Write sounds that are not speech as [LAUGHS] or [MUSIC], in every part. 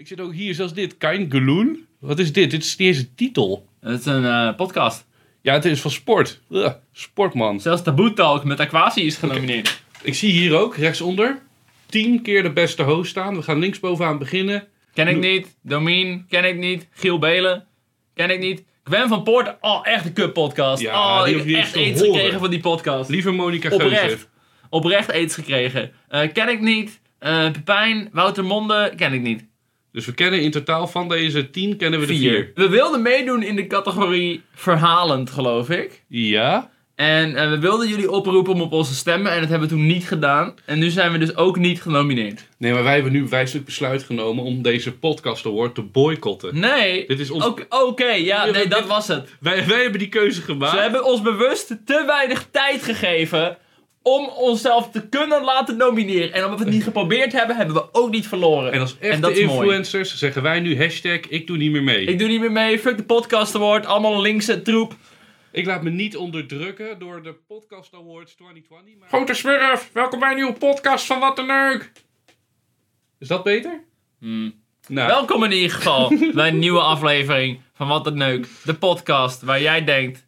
Ik zit ook hier, zoals dit. Kein Geloen. Wat is dit? Dit is niet eens een titel. Het is een eh, podcast. Ja, het is van sport. Ugh, sportman. Zelfs Taboe Talk met Aquasi is genomineerd. Ik zie hier ook, rechtsonder, tien keer de beste host staan. We gaan linksbovenaan beginnen. Ken ik niet. Domien, ken ik niet. Giel Belen, ken ik niet. Gwen van Poort, oh, echt een kut podcast. Ja, oh, die ik hoef je heb echt eens te iets horen. gekregen van die podcast. Lieve Monica Geuze. Oprecht. Oprecht aids gekregen. Eh, ken ik niet. Eh Pepijn, Wouter Monde, ken ik niet. Dus we kennen in totaal van deze tien, kennen we de vier. Vier. We wilden meedoen in de categorie verhalend, geloof ik. Ja. En eh, we wilden jullie oproepen om op ons te stemmen en dat hebben we toen niet gedaan. En nu zijn we dus ook niet genomineerd. Nee, maar wij hebben nu wijselijk besluit genomen om deze podcast award te boycotten. Nee. Dit is ons... Oké, ja, nee, dit- dat was het. Wij, wij hebben die keuze gemaakt. Ze hebben ons bewust te weinig tijd gegeven om onszelf te kunnen laten nomineren. En omdat we het niet geprobeerd hebben, hebben we ook niet verloren. En als En echte dat is mooi. influencers zeggen wij nu hashtag ik doe niet meer mee. Ik doe niet meer mee, fuck de podcast award, allemaal linkse troep. Ik laat me niet onderdrukken door de Podcast Awards 2020. Maar... Grote Smurf, welkom bij een nieuwe podcast van Wat een Leuk. Is dat beter? Nou, Welkom in ieder geval [LAUGHS] bij een nieuwe aflevering van Wat een Neuk. De podcast waar jij denkt,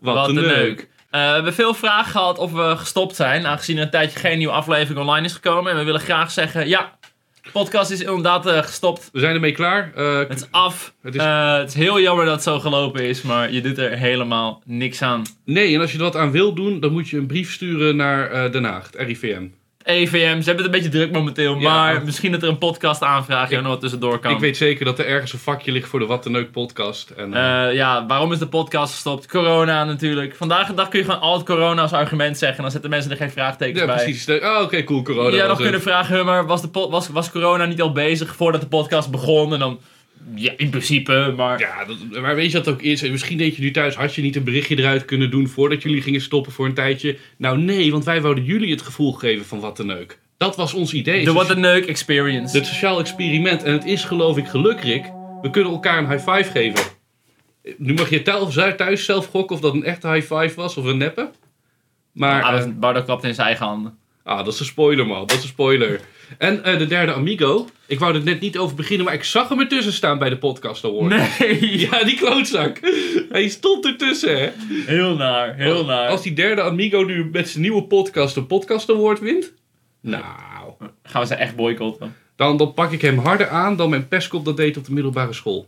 wat, een neuk. Eh, we hebben veel vragen gehad of we gestopt zijn, aangezien er een tijdje geen nieuwe aflevering online is gekomen. En we willen graag zeggen, ja, de podcast is inderdaad eh, gestopt. We zijn ermee klaar. Eh, Het is af. Het is- het is heel jammer dat het zo gelopen is, maar je doet er helemaal niks aan. nee, en als je er wat aan wil doen, dan moet je een brief sturen naar Den Haag, het RIVM. EVM, ze hebben het een beetje druk momenteel, Ja. maar misschien dat er een podcast aanvraag nog wat tussendoor kan. Ik weet zeker dat er ergens een vakje ligt voor de Wat de Neuk podcast. En, eh, Eh, ja, waarom is de podcast gestopt? Corona natuurlijk. Vandaag de dag kun je gewoon altijd corona als argument zeggen. En dan zetten mensen er geen vraagtekens ja, bij. precies. Oh, oké, cool, corona. Was nog kunnen vragen, maar was, de was, was corona niet al bezig voordat de podcast begon? En dan, ja, in principe, maar... Ja, dat, maar weet je wat het ook is? En Misschien deed je nu thuis, had je niet een berichtje eruit kunnen doen voordat jullie gingen stoppen voor een tijdje? Nou nee, want wij wouden jullie het gevoel geven van wat de neuk. Dat was ons idee. De What a Neuk experience. Het sociaal experiment. En het is geloof ik geluk, Rick. We kunnen elkaar een high five geven. Nu mag je thuis, thuis zelf gokken of dat een echte high five was of een neppe. Maar, Ah, eh, dat- Bardo klapt in zijn eigen handen. ah, dat is een spoiler man, dat is een spoiler. En eh, de derde Amigo. Ik wou er net niet over beginnen, maar ik zag hem ertussen staan bij de podcast award. Nee, [LAUGHS] Ja, die klootzak. Hij stond ertussen, hè. heel naar, heel naar. Als die derde Amigo nu met zijn nieuwe podcast een podcast award wint. Nou, Gaan we ze echt boycotten? dan, dan pak ik hem harder aan dan mijn pestkop dat deed op de middelbare school.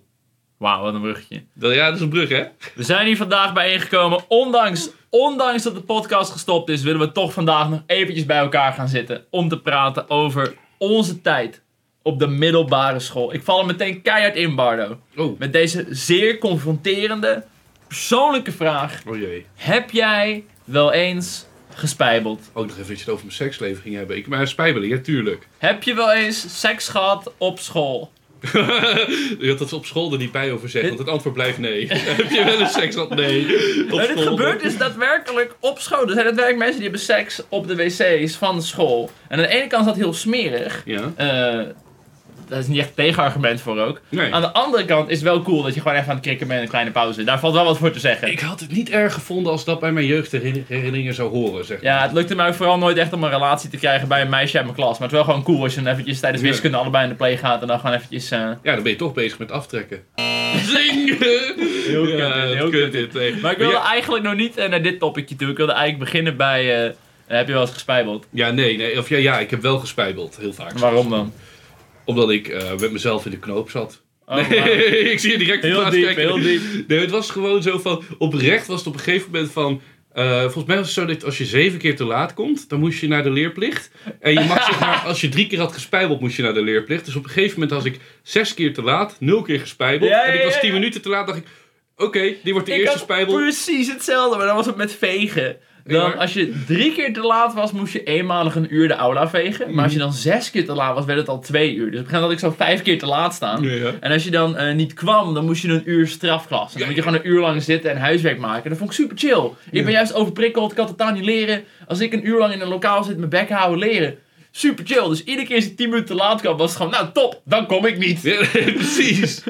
Wauw, wat een bruggetje. Ja, dat is een brug, hè? We zijn hier vandaag bijeengekomen. Ondanks, ondanks dat de podcast gestopt is, willen we toch vandaag nog eventjes bij elkaar gaan zitten. Om te praten over onze tijd op de middelbare school. Ik val er meteen keihard in, Bardo. Oh, Met deze zeer confronterende, persoonlijke vraag. oh jee. Heb jij wel eens gespijbeld? Ook nog even dat je het over mijn seksleven ging hebben. Ik, maar spijbelen, ja, tuurlijk. Heb je wel eens seks gehad op school? [LAUGHS] Je had dat op school er niet bij over zeggen, want het antwoord blijft nee. [LAUGHS] [LAUGHS] Heb je wel eens seks gehad? Nee. Op En dit gebeurt dus daadwerkelijk op school. Er zijn daadwerkelijk mensen die hebben seks op de wc's van de school. En aan de ene kant is dat heel smerig. Ja. Eh daar is niet echt tegenargument voor ook. Nee. Aan de andere kant is het wel cool dat je gewoon even aan het krikken bent in een kleine pauze. Daar valt wel wat voor te zeggen. Ik had het niet erg gevonden als dat bij mijn jeugdherinneringen zou horen, zeg maar. Ja, het lukte mij ook vooral nooit echt om een relatie te krijgen bij een meisje uit mijn klas. Maar het is wel gewoon cool als je dan eventjes tijdens Ja. wiskunde allebei in de play gaat en dan gewoon eventjes... eh, Ja, dan ben je toch bezig met aftrekken. [LAUGHS] Zing! Heel kut ja, dit, heel kut dit. nee. Maar ik wilde ja, eigenlijk nog niet eh, naar dit topicje toe. Ik wilde eigenlijk beginnen bij... eh, heb je wel eens gespijbeld? ja, nee, nee. Of ja, ja, ik heb wel gespijbeld. Heel vaak. Waarom dan? Omdat ik eh, met mezelf in de knoop zat. Oh, nee, [LAUGHS] ik zie je direct Heel diep, kijken. heel diep. Nee, het was gewoon zo van... Oprecht was het op een gegeven moment van... eh, volgens mij was het zo dat als je zeven keer te laat komt, dan moest je naar de leerplicht. En je mag zeg maar, [LAUGHS] als je drie keer had gespijbeld, moest je naar de leerplicht. Dus op een gegeven moment was ik zes keer te laat, nul keer gespijbeld. Ja, en ik was tien minuten te laat, dacht ik... Oké, die wordt de Ik eerste spijbel. precies hetzelfde, maar dan was het met vegen. Dan, als je drie keer te laat was, moest je eenmalig een uur de aula vegen. Maar als je dan zes keer te laat was, werd het al twee uur. Dus op een moment had ik zo vijf keer te laat staan. Ja, ja. En als je dan eh, niet kwam, dan moest je een uur strafklas. Dan Ja, moet je gewoon een uur lang zitten en huiswerk maken. Dat vond ik super chill. Ik ben juist overprikkeld, ik kan totaal niet leren. Als ik een uur lang in een lokaal zit, mijn bek houden leren. Super chill. Dus iedere keer als ik 10 minuten te laat kwam, was het gewoon, nou top, dan kom ik niet. [LAUGHS] Precies.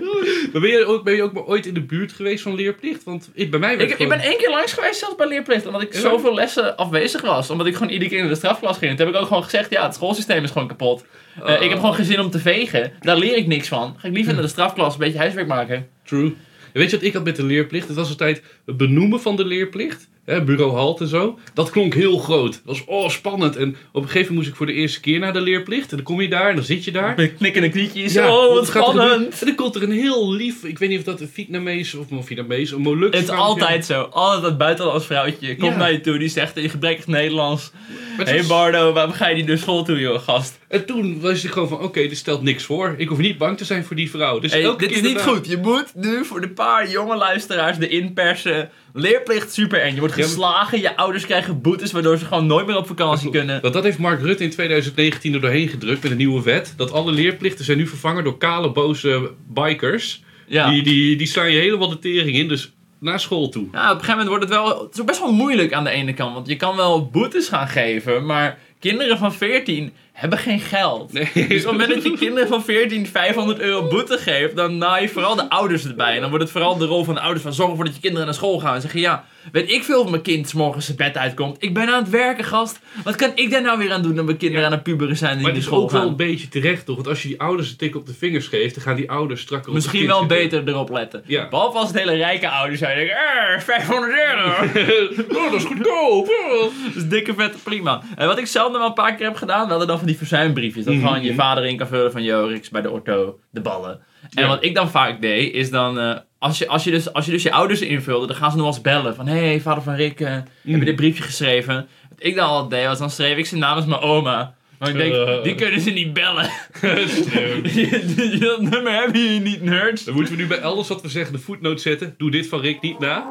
maar ben je, ook, ben je ook maar ooit in de buurt geweest van leerplicht? Want ik, bij mij werd Ik, ik ben één keer langs geweest zelfs bij leerplicht, omdat ik Ja. zoveel lessen afwezig was. Omdat ik gewoon iedere keer in de strafklas ging. Toen heb ik ook gewoon gezegd, ja, het schoolsysteem is gewoon kapot. Eh, ik heb gewoon geen zin om te vegen. Daar leer ik niks van. Ga ik liever naar de strafklas een beetje huiswerk maken. True. En weet je wat ik had met de leerplicht? Het was altijd het benoemen van de leerplicht. Hè, bureau halt en zo. Dat klonk heel groot. Dat was oh, spannend. En op een gegeven moment moest ik voor de eerste keer naar de leerplicht. En dan kom je daar en dan zit je daar. Met knikkende knietjes. Ja, oh, wat spannend. En dan komt er een heel lief, ik weet niet of dat een Vietnamees of een Vietnamees, een Molukse Het is altijd zo. Altijd dat buitenlands vrouwtje komt Ja. naar je toe. Die zegt in gebrekkig Nederlands. Hé hey was- Bardo, waarom ga je niet naar school toe, joh, gast? En toen was ik gewoon van, oké, dit stelt niks voor. Ik hoef niet bang te zijn voor die vrouw. Dus Hey, dit is niet daarna- goed. Je moet nu voor de paar jonge luisteraars de inpersen. Leerplicht super eng. Je wordt geslagen, je ouders krijgen boetes waardoor ze gewoon nooit meer op vakantie kunnen. Want dat heeft Mark Rutte in 2019 er doorheen gedrukt met een nieuwe wet. Dat alle leerplichten zijn nu vervangen door kale, boze bikers. Ja. Die, die, die slaan je helemaal de tering in. Dus naar school toe. Ja, op een gegeven moment wordt het wel... Het is best wel moeilijk aan de ene kant. Want je kan wel boetes gaan geven, maar kinderen van 14 hebben geen geld. Nee. Dus op het moment dat je kinderen van 14 500 euro boete geeft, dan naai je vooral de ouders erbij. En dan wordt het vooral de rol van de ouders van zorgen ervoor dat je kinderen naar school gaan. En zeggen, ja, weet ik veel of mijn kind 's morgens zijn bed uitkomt. Ik ben aan het werken, gast. Wat kan ik daar nou weer aan doen dat mijn kinderen aan het puberen zijn die Maar naar het is school ook wel gaan? een beetje terecht, toch? Want als je die ouders een tik op de vingers geeft, dan gaan die ouders strakker op Misschien wel zitten. beter erop letten. Ja. Behalve als het hele rijke ouders zijn. Die denken, "Eh, 500 euro. [LAUGHS] oh, dat is goedkoop. Oh. Dus dikke vette prima. En wat ik zelf nog wel een paar keer heb gedaan, we hadden dan van die verzuimbriefjes. Dat Mhm. gewoon je vader in kan vullen van, yo, Rix, bij de orto, de ballen. En Ja. wat ik dan vaak deed, is dan, eh, als, je, als, je dus, als je dus je ouders invulde, dan gaan ze nog wel eens bellen. Van, hé, hey, vader van Rick, eh, heb Mhm. je dit briefje geschreven? Wat ik dan altijd deed, was dan schreef ik ze namens mijn oma. Maar ik denk, Eh. die kunnen ze niet bellen. [LAUGHS] [LAUGHS] Dat nummer hebben jullie niet, nerds. Dan moeten we nu bij alles wat we zeggen de voetnoot zetten. Doe dit van Rick niet na.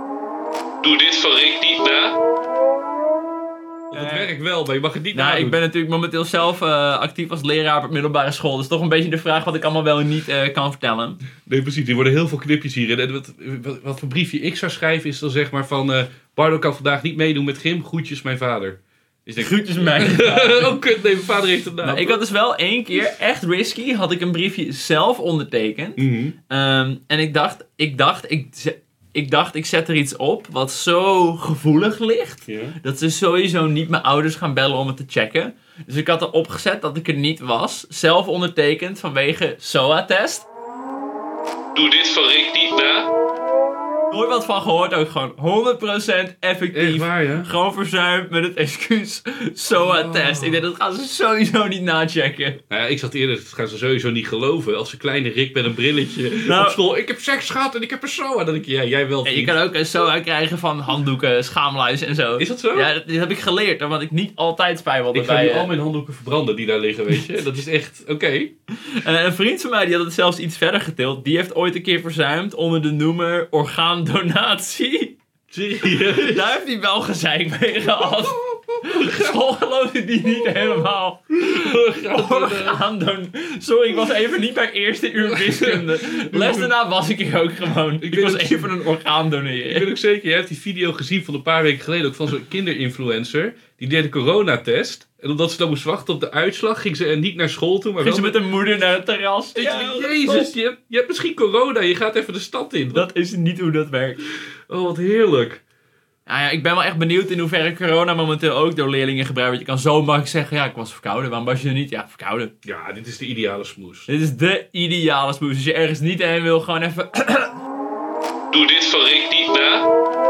Doe dit van Rick niet na. Want het werkt wel, maar je mag het niet Nou, nadoen. ik ben natuurlijk momenteel zelf eh, actief als leraar op middelbare school. Dus toch een beetje de vraag wat ik allemaal wel en niet eh, kan vertellen. Nee, precies. Er worden heel veel knipjes hierin. En wat, wat, wat voor briefje ik zou schrijven is dan zeg maar van... eh Bardo kan vandaag niet meedoen met gym. Groetjes mijn vader. Dus ik denk, Groetjes mij. [LAUGHS] oh kut, nee, mijn vader heeft het naam. Nou, ik had dus wel één keer, echt risky, had ik een briefje zelf ondertekend. Mhm. Ehm, en ik dacht, ik dacht, ik, ze- ik dacht, ik zet er iets op wat zo gevoelig ligt. Dat ze sowieso niet mijn ouders gaan bellen om het te checken. Dus ik had erop gezet dat ik er niet was. Zelf ondertekend vanwege SOA-test. Doe dit van Rick niet na. Nooit wat van gehoord, ook gewoon 100% effectief. Waar, ja? Gewoon verzuimd met het excuus SOA-test. Ik denk, dat gaan ze sowieso niet nachecken. Nou ja, ik zat eerder, dat gaan ze sowieso niet geloven. Als een kleine Rick met een brilletje Nou- op school. Ik heb seks gehad en ik heb een SOA. Dan denk ik, ja, jij wel. En je kan ook een SOA krijgen van handdoeken, schaamluis en zo. Is dat zo? Ja, dat, heb ik geleerd, omdat ik niet altijd spij wilde Ik ga bij... nu eh, al mijn handdoeken verbranden die daar liggen, weet je. Dat is echt, oké. [LAUGHS] En een vriend van mij die had het zelfs iets verder getild. Die heeft ooit een keer verzuimd onder de noemer orgaandonatie. Serieus? Daar heeft hij wel gezeik mee gehad. School geloofde die niet helemaal. Orgaandon. Sorry, ik was even niet bij eerste uur wiskunde. Les daarna was ik er ook gewoon. Ik, weet was even een orgaan Ik doneren. ben ook zeker, je hebt die video gezien van een paar weken geleden ook van zo'n kinderinfluencer. Die deed de coronatest. En omdat ze dan moest wachten op de uitslag, ging ze er niet naar school toe. Maar Ging wel ze met een moeder naar het terras. Ja, Jezus, je hebt, je hebt misschien corona, je gaat even de stad in. Dat is niet hoe dat werkt. Oh, wat heerlijk. Ja, ja, ik ben wel echt benieuwd in hoeverre corona momenteel ook door leerlingen gebruikt wordt. Je kan zo makkelijk zeggen, ja, ik was verkouden. Waarom was je er niet? Ja, verkouden. Ja, dit is de ideale smoes. Dit is de ideale smoes. Als je ergens niet heen wil, gewoon even... Doe dit van Rick niet na.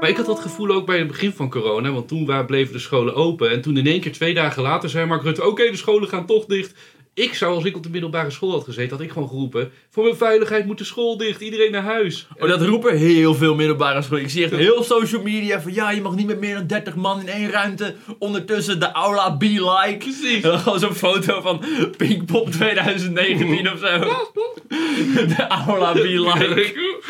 Maar ik had dat gevoel ook bij het begin van corona, want toen bleven de scholen open. En toen in één keer twee dagen later zei Mark Rutte, oké, de scholen gaan toch dicht. Ik zou, als ik op de middelbare school had gezeten, had ik gewoon geroepen, voor mijn veiligheid moet de school dicht, iedereen naar huis. Oh, dat roepen heel veel middelbare scholen. Ik zie echt heel social media van, ja, je mag niet met meer dan 30 man in één ruimte. Ondertussen de aula be like. Precies. En dan gewoon zo'n foto van Pinkpop 2019 of zo. [LAUGHS] De aula be like.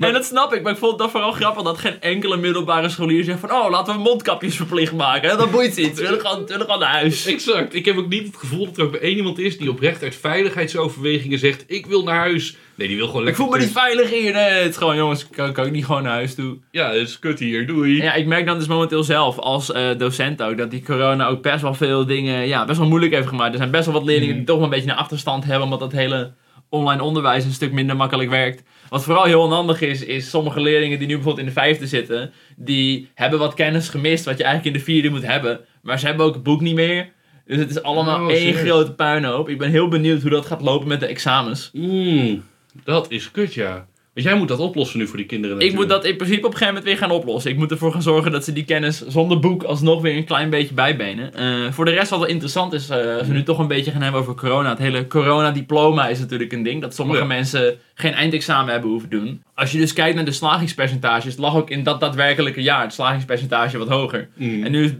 En dat snap ik, maar ik vond dat vooral grappig dat geen enkele middelbare scholier zegt van oh, laten we mondkapjes verplicht maken. Dat boeit iets. We willen gewoon, we willen gewoon naar huis. Exact. Ik heb ook niet het gevoel dat er ook bij één iemand is die oprecht uit veiligheidsoverwegingen zegt: Ik wil naar huis. Nee, die wil gewoon Ik lekker. voel me niet veilig hier. Nee, het is gewoon, jongens, kan, kan ik niet gewoon naar huis toe? Ja, het is kut hier, doei. Ja, ik merk dan dus momenteel zelf als eh, docent ook dat die corona ook best wel veel dingen ja, best wel moeilijk heeft gemaakt. Er zijn best wel wat leerlingen die toch wel een beetje een achterstand hebben omdat dat hele online onderwijs een stuk minder makkelijk werkt. Wat vooral heel onhandig is, is sommige leerlingen die nu bijvoorbeeld in de vijfde zitten, die hebben wat kennis gemist wat je eigenlijk in de vierde moet hebben. Maar ze hebben ook het boek niet meer. Dus het is allemaal Oh, één serieus? grote puinhoop. Ik ben heel benieuwd hoe dat gaat lopen met de examens. Mm, dat is kut, ja. Want jij moet dat oplossen nu voor die kinderen. Ik moet natuurlijk. dat in principe op een gegeven moment weer gaan oplossen. Ik moet ervoor gaan zorgen dat ze die kennis zonder boek alsnog weer een klein beetje bijbenen. Eh, voor de rest wat wel interessant is, eh, als we nu toch een beetje gaan hebben over corona. Het hele corona-diploma is natuurlijk een ding. Dat sommige Ja. mensen geen eindexamen hebben hoeven doen. Als je dus kijkt naar de slagingspercentages, lag ook in dat daadwerkelijke jaar het slagingspercentage wat hoger. Mm. En nu, is-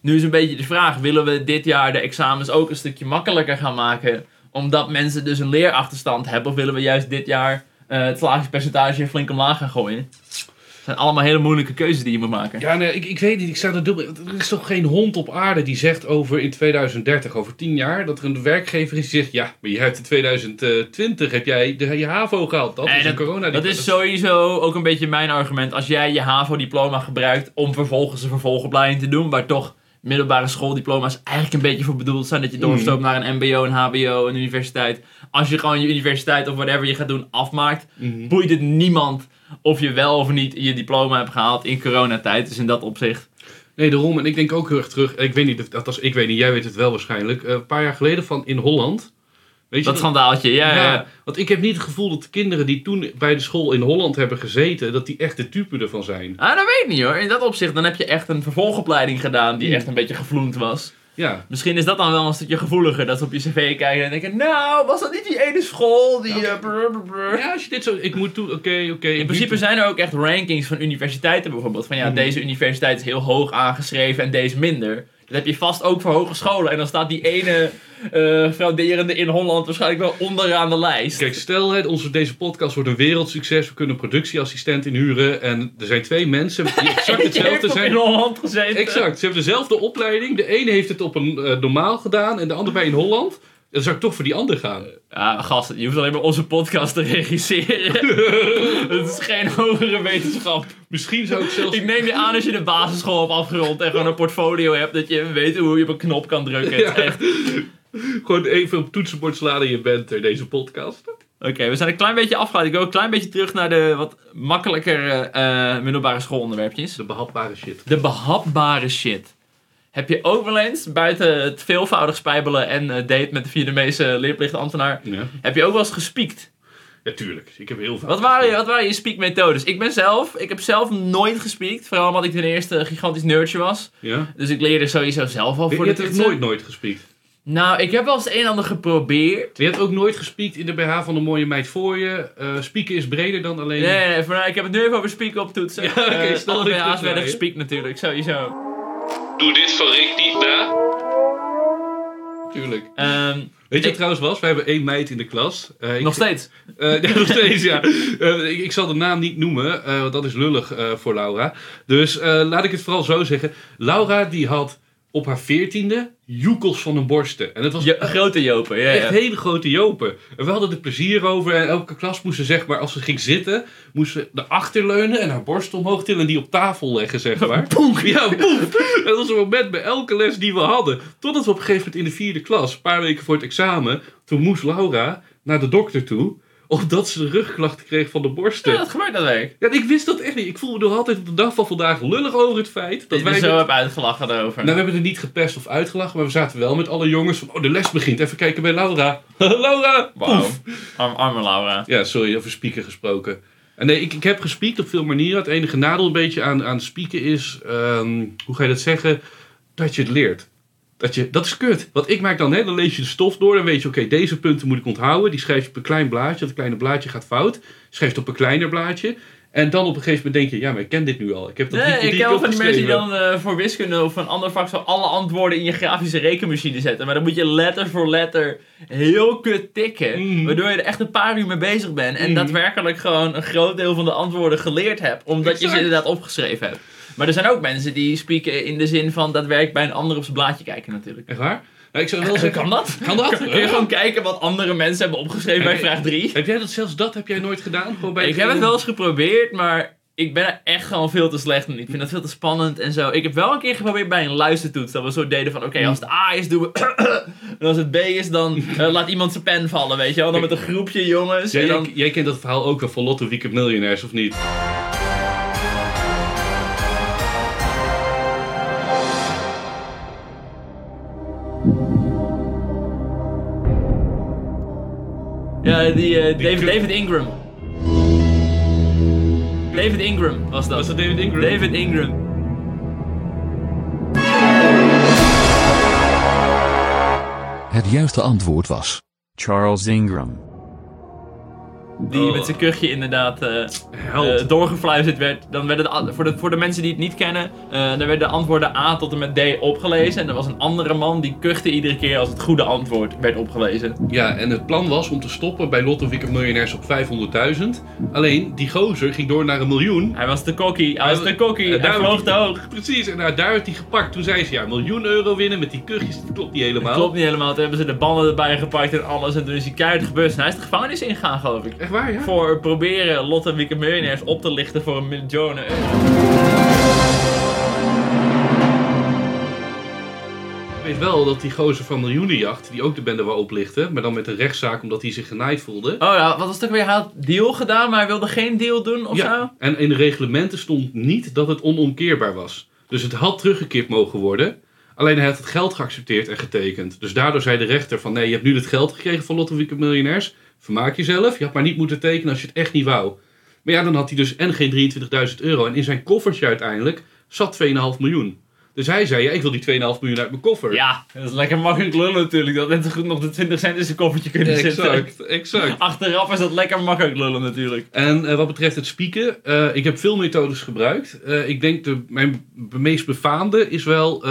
nu is een beetje de vraag, willen we dit jaar de examens ook een stukje makkelijker gaan maken? Omdat mensen dus een leerachterstand hebben? Of willen we juist dit jaar eh, het slagingspercentage flink omlaag gaan gooien? Het zijn allemaal hele moeilijke keuzes die je moet maken. Ja, nee, ik, ik weet niet. Ik sta er dubbel. Er is toch geen hond op aarde die zegt over in 2030, over 10 jaar, dat er een werkgever is die zegt: Ja, maar je hebt in 2020 heb jij de, je HAVO gehaald. Dat is een corona. Dat is sowieso ook een beetje mijn argument. Als jij je HAVO-diploma gebruikt om vervolgens een vervolgopleiding te doen, waar toch middelbare schooldiploma's eigenlijk een beetje voor bedoeld zijn, dat je doorstroomt naar een MBO, een HBO, een universiteit. Als je gewoon je universiteit of whatever je gaat doen afmaakt, Mhm. boeit het niemand of je wel of niet je diploma hebt gehaald in coronatijd. Dus in dat opzicht. Nee, daarom. En ik denk ook heel erg terug. Ik weet niet, dat als ik weet niet, jij weet het wel waarschijnlijk. eh, een paar jaar geleden van in Holland. Weet je Dat schandaaltje, ja, ja. Ja, want ik heb niet het gevoel dat de kinderen die toen bij de school in Holland hebben gezeten, dat die echt de type ervan zijn. Ah, dat weet ik niet hoor. In dat opzicht, dan heb je echt een vervolgopleiding gedaan die Hmm. echt een beetje gevloend was. Ja. Misschien is dat dan wel een stukje gevoeliger. Dat ze op je cv kijken en denken, nou, was dat niet die ene school die... eh, brr, brr, brr. Ja, als je dit zo... Ik moet toe... Oké, oké. In principe zijn er ook echt rankings van universiteiten bijvoorbeeld. Van ja, Mhm. deze universiteit is heel hoog aangeschreven en deze minder. Dat heb je vast ook voor hogescholen. En dan staat die ene eh frauderende in Holland waarschijnlijk wel onderaan de lijst. Kijk, stel hè, onze, deze podcast wordt een wereldsucces. We kunnen een productieassistent inhuren. En er zijn twee mensen die [LAUGHS] exact hetzelfde ook in zijn. Holland gezeten. Exact. Ze hebben dezelfde opleiding. De ene heeft het op een eh, normaal gedaan en de andere bij in Holland. Dan zou ik toch voor die ander gaan. Ja, gast, je hoeft alleen maar onze podcast te regisseren. [LAUGHS] Het is geen hogere wetenschap. Misschien zou ik zelfs... Ik neem je aan als je de basisschool hebt afgerond en gewoon een portfolio hebt, dat je weet hoe je op een knop kan drukken. Het is echt... [LAUGHS] Gewoon even op toetsenbord slaan in je bent er, deze podcast. Oké, we zijn een klein beetje afgeleid. Ik wil een klein beetje terug naar de wat makkelijker eh, middelbare schoolonderwerpjes. De behapbare shit. De behapbare shit. Heb je ook wel eens, buiten het veelvoudig spijbelen en eh, date met de Vietnamese leerplichtambtenaar, Ja. heb je ook wel eens gespiekt? ja, tuurlijk. Ik heb heel veel. Wat waren, je- wat waren je speakmethodes? Ik ben zelf, ik heb zelf nooit gespiekt. Vooral omdat ik ten eerste een gigantisch nerdje was. Ja? Dus ik leerde sowieso zelf al Je, voor je de hebt echt toetsen. nooit, nooit gespiekt. Nou, ik heb wel eens het een en ander geprobeerd. Je hebt ook nooit gespiekt in de BH van de mooie meid voor je. Eh spieken is breder dan alleen... Nee, nee, nee, voor, ik heb het nu even over spieken op toetsen. [LAUGHS] Ja, oké, alle dit BH's werden gespiekt natuurlijk, sowieso. Doe dit van Rick niet na. Tuurlijk. Ehm, Weet je Ik- wat trouwens was? We hebben één meid in de klas. Eh, ik- nog steeds. Eh, [LAUGHS] ja, nog steeds, ja. Eh, ik, ik zal de naam niet noemen, eh, want dat is lullig eh, voor Laura. Dus eh, laat ik het vooral zo zeggen. Laura die had op haar veertiende joekels van een borsten. En het was Je, grote Jopen, ja, echt ja. hele grote jopen. En we hadden er plezier over. En elke klas moest ze, zeg maar, als ze ging zitten, moest ze erachter leunen en haar borst omhoog tillen en die op tafel leggen, zeg maar. [LAUGHS] Poef! Ja! En dat was een moment bij elke les die we hadden. Totdat we op een gegeven moment in de vierde klas, een paar weken voor het examen, toen moest Laura naar de dokter toe, omdat ze de rugklachten kreeg van de borsten. Ja, Ja. dat gebeurt dat werk. ik wist dat echt niet. Ik voelde me nog altijd op de dag van vandaag lullig over het feit dat Dat wij... zo dit- heb uitgelachen daarover. nou, we hebben er niet gepest of uitgelachen, maar we zaten wel met alle jongens van, oh, de les begint. Even kijken bij Laura. [LAUGHS] Laura! Wauw. Arm, arme Laura. Ja, sorry, over spieken gesproken. En nee, ik, ik heb gespiekt op veel manieren. Het enige nadeel een beetje aan, aan spieken is, ehm, hoe ga je dat zeggen? Dat je het leert. Dat, je, dat is kut. Want ik maak dan, hè, dan lees je de stof door. Dan weet je, oké, deze punten moet ik onthouden. Die schrijf je op een klein blaadje. Dat kleine blaadje gaat fout. Schrijf het op een kleiner blaadje. En dan op een gegeven moment denk je, ja, maar ik ken dit nu al. Ik heb dat Nee, drie, ik ken wel van die mensen die dan eh, voor wiskunde of een ander vak zo alle antwoorden in je grafische rekenmachine zetten. Maar dan moet je letter voor letter heel kut tikken. Mhm. Waardoor je er echt een paar uur mee bezig bent. En Mhm. daadwerkelijk gewoon een groot deel van de antwoorden geleerd hebt. Omdat je ze inderdaad opgeschreven hebt. Maar er zijn ook mensen die spreken in de zin van daadwerkelijk bij een ander op zijn blaadje kijken natuurlijk. Echt waar? Nou, ik zou wel Kan zeggen... dat? Kan dat? Kun je gewoon kijken wat andere mensen hebben opgeschreven bij vraag 3? Heb jij dat, zelfs dat heb jij nooit gedaan? Gewoon bij Ik heb het wel eens geprobeerd, maar ik ben er echt gewoon veel te slecht in. Ik vind dat veel te spannend en zo. Ik heb wel een keer geprobeerd bij een luistertoets. Dat we zo deden van, oké, als het A is, doen we... [COUGHS] en als het B is, dan eh, laat iemand zijn pen vallen, weet je wel. Dan met een groepje jongens. En dan... jij, jij kent dat verhaal ook wel van Lotto Weekend Millionaires, of niet? Ja, die, eh, Die David, David Ingram. David Ingram was dat. Was dat David Ingram? David Ingram. Het juiste antwoord was Charles Ingram. Die Oh. met zijn kuchje inderdaad Held. eh, doorgefluisterd werd. Dan werden de, voor, de, voor de mensen die het niet kennen, eh dan werden de antwoorden A tot en met D opgelezen. En er was een andere man die kuchte iedere keer als het goede antwoord werd opgelezen. Ja, en het plan was om te stoppen bij Lotto Weekend Millionaires op 500.000. Alleen, die gozer ging door naar een miljoen. Hij was te cocky, hij was En hij daar- vloog te hoog. Precies, en nou, daar werd hij gepakt. Toen zei ze, ja, een miljoen euro winnen met die kuchjes, dat klopt niet helemaal. Klopt niet helemaal, toen hebben ze de banden erbij gepakt en alles. En toen is hij keihard gebust. En hij is de gevangenis ingegaan, geloof ik. [LAUGHS] Echt waar, ja? Voor proberen Lotte Weekend Millionaires op te lichten voor een miljoen euro. Ik weet wel dat die gozer van Miljoenenjacht, die ook de bende wou oplichten, maar dan met een rechtszaak omdat hij zich genaaid voelde. Oh ja, wat was het ook weer? Hij had deal gedaan, maar hij wilde geen deal doen of zo? ja, en in de reglementen stond niet dat het onomkeerbaar was. Dus het had teruggekeerd mogen worden. Alleen hij had het geld geaccepteerd en getekend. Dus daardoor zei de rechter van nee, je hebt nu het geld gekregen van Lotto Miljonairs. Vermaak jezelf. Je had maar niet moeten tekenen als je het echt niet wou. Maar ja, dan had hij dus en geen 23.000 euro. En in zijn koffertje uiteindelijk zat 2,5 miljoen. Dus hij zei, ja, ik wil die 2,5 miljoen uit mijn koffer. Ja, dat is lekker makkelijk lullen natuurlijk. Dat net zo goed nog de 20 cent in zijn koffertje kunnen zitten. exact, exact. [LAUGHS] Achteraf is dat lekker makkelijk lullen natuurlijk. En eh, wat betreft het spieken, eh, ik heb veel methodes gebruikt. Eh, ik denk de mijn meest befaamde is wel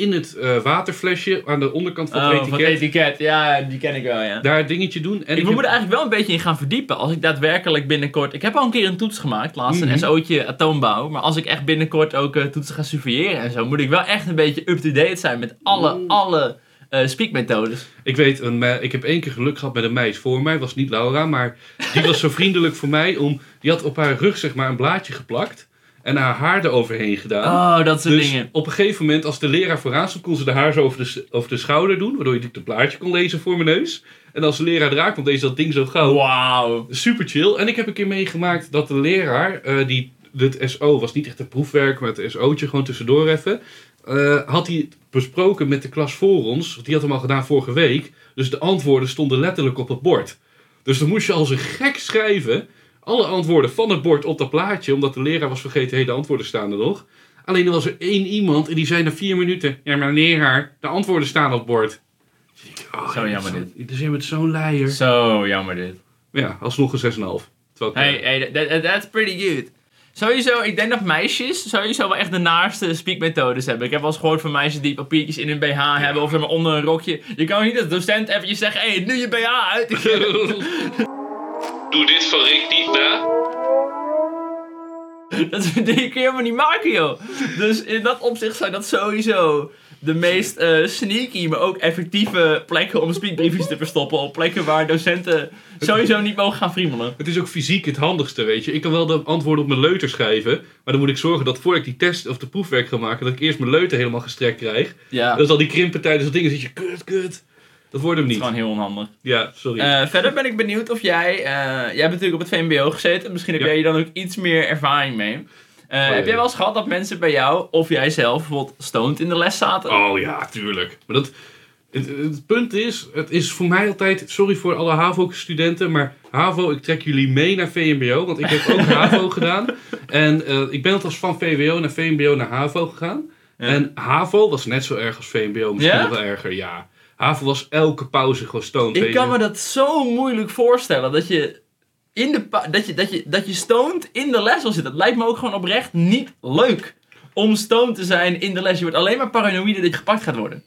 in het eh, waterflesje aan de onderkant van het Oh, van etiket. het etiket. Ja, die ken ik wel, ja. Daar dingetje doen. En ik ik moet heb- er eigenlijk wel een beetje in gaan verdiepen. Als ik daadwerkelijk binnenkort... Ik heb al een keer een toets gemaakt, laatst Mhm. een SO'tje atoombouw. Maar als ik echt binnenkort ook eh, toetsen ga surveilleren en zo... moet ik wel echt een beetje up-to-date zijn met alle, Oeh. alle eh speakmethodes. Ik weet, een, ik heb één keer geluk gehad met een meis voor mij. was niet Laura, maar die was zo vriendelijk voor mij. Om, die had op haar rug zeg maar een blaadje geplakt. En haar haar eroverheen gedaan. Oh, dat soort dus dingen. op een gegeven moment, als de leraar vooraan stond, kon ze de haar zo over de, over de schouder doen. Waardoor je het blaadje kon lezen voor mijn neus. En als de leraar eraan kwam, deed ze dat ding zo gauw. Wauw. Super chill. En ik heb een keer meegemaakt dat de leraar, eh, die, het SO was niet echt een proefwerk, maar het SO'tje gewoon tussendoor even. eh, had hij besproken met de klas voor ons. Want die had hem al gedaan vorige week. Dus de antwoorden stonden letterlijk op het bord. Dus dan moest je als een gek schrijven. Alle antwoorden van het bord op dat plaatje. Omdat de leraar was vergeten, hé, de antwoorden staan er nog. Alleen er was er één iemand en die zei na vier minuten... Ja, maar leraar, de antwoorden staan op het bord. Dus oh, Zo jammer zo- Dus je bent zo'n leier. Zo jammer dit. Ja, alsnog een 6,5. Terwijl ik, Hey, hey, that, that- that's pretty good. Sowieso, ik denk dat meisjes sowieso wel echt de naarste speakmethodes hebben. Ik heb wel eens gehoord van meisjes die papiertjes in hun BH hebben of zeg maar onder een rokje. Je kan niet als docent eventjes zeggen, hé, hey, nu je BH uit. [LAUGHS] [LAUGHS] Doe dit van Rick niet na. [LAUGHS] dat kun je helemaal niet maken, joh. Dus in dat opzicht zijn dat sowieso de meest eh, sneaky, maar ook effectieve plekken om speakbriefjes te verstoppen. Op plekken waar docenten sowieso niet mogen gaan friemelen. Het is ook fysiek het handigste, weet je. Ik kan wel de antwoorden op mijn leuter schrijven. Maar dan moet ik zorgen dat voor ik die test of de proefwerk ga maken... dat ik eerst mijn leuter helemaal gestrekt krijg. Ja, dat is al die krimpen tijdens dat ding. Dan zit je, kut, kut. Dat wordt hem dat is niet. gewoon heel onhandig. Ja, sorry. Eh, verder ben ik benieuwd of jij, eh, jij hebt natuurlijk op het VMBO gezeten, misschien heb Ja. jij dan ook iets meer ervaring mee. Eh, ja. Heb jij wel eens gehad dat mensen bij jou, of jij zelf, bijvoorbeeld stoned in de les zaten? Oh ja, tuurlijk. Maar dat, het, het punt is, het is voor mij altijd... Sorry voor alle HAVO-studenten, maar HAVO, ik trek jullie mee naar VMBO. Want ik heb ook [LAUGHS] HAVO gedaan. En ik ben althans van VWO naar VMBO naar HAVO gegaan. Ja. En HAVO was net zo erg als VMBO, misschien Ja? nog wel erger, ja. HAVO was elke pauze gewoon stoned. ik kan me dat zo moeilijk voorstellen, dat je in de dat, je, dat, je, dat je stoned in de les wil zitten. Dat lijkt me ook gewoon oprecht niet leuk. Om stoned te zijn in de les. Je wordt alleen maar paranoïde dat je gepakt gaat worden.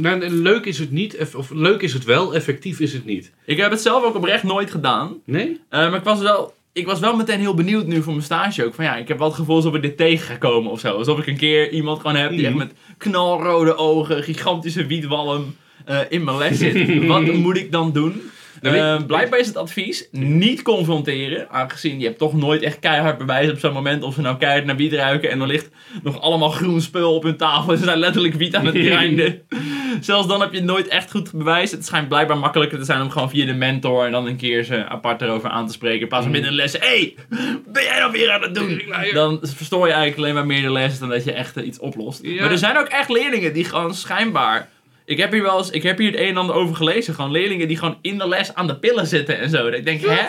Nou, en leuk is het niet, of leuk is het wel, effectief is het niet. Ik heb het zelf ook oprecht nooit gedaan. Nee? Eh, maar ik was, wel, ik was wel meteen heel benieuwd nu voor mijn stage ook. Van ja, ik heb wel het gevoel alsof ik dit tegen ga komen of zo. Alsof ik een keer iemand gewoon heb die echt Mhm. met knalrode ogen, gigantische wietwalm eh, in mijn les zit. Wat [LAUGHS] moet ik dan doen? Eh, blijkbaar is het advies niet confronteren. Aangezien je hebt toch nooit echt keihard bewijs op zo'n moment of ze nou keihard naar wiet ruiken. En er ligt nog allemaal groen spul op hun tafel. En ze zijn letterlijk wiet aan het [LAUGHS] grinden. Zelfs dan heb je nooit echt goed bewijs. Het schijnt blijkbaar makkelijker te zijn om gewoon via de mentor en dan een keer ze apart erover aan te spreken. In plaats van binnen de lessen, hé, hey, ben jij nou weer aan het doen? Dan verstoor je eigenlijk alleen maar meer de les dan dat je echt eh, iets oplost. Ja. Maar er zijn ook echt leerlingen die gewoon schijnbaar... Ik heb hier wel eens, ik heb hier het een en ander over gelezen. Gewoon leerlingen die gewoon in de les aan de pillen zitten en zo. Dat ik denk, hè?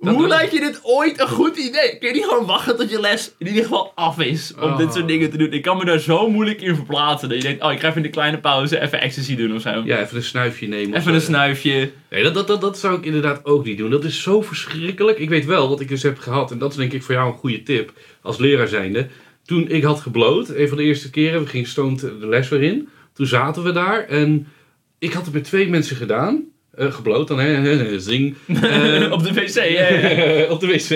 Dat- Hoe lijkt je dit ooit een goed idee? Kun je niet gewoon wachten tot je les in ieder geval af is om Oh. dit soort dingen te doen? Ik kan me daar zo moeilijk in verplaatsen. Dat je denkt, oh, ik ga even in de kleine pauze even ecstasy doen of zo. Ja, even een snuifje nemen. Even een snuifje. Nee, dat, dat, dat, dat zou ik inderdaad ook niet doen. Dat is zo verschrikkelijk. Ik weet wel wat ik dus heb gehad. En dat is denk ik voor jou een goede tip. Als leraar zijnde. Toen ik had gebloot, een van de eerste keren. We gingen stoned de les weer in. Toen zaten we daar. En ik had het met twee mensen gedaan. Eh, gebloot dan, hè. [LAUGHS] Zing. [LAUGHS] Op de wc, [LAUGHS] op de wc.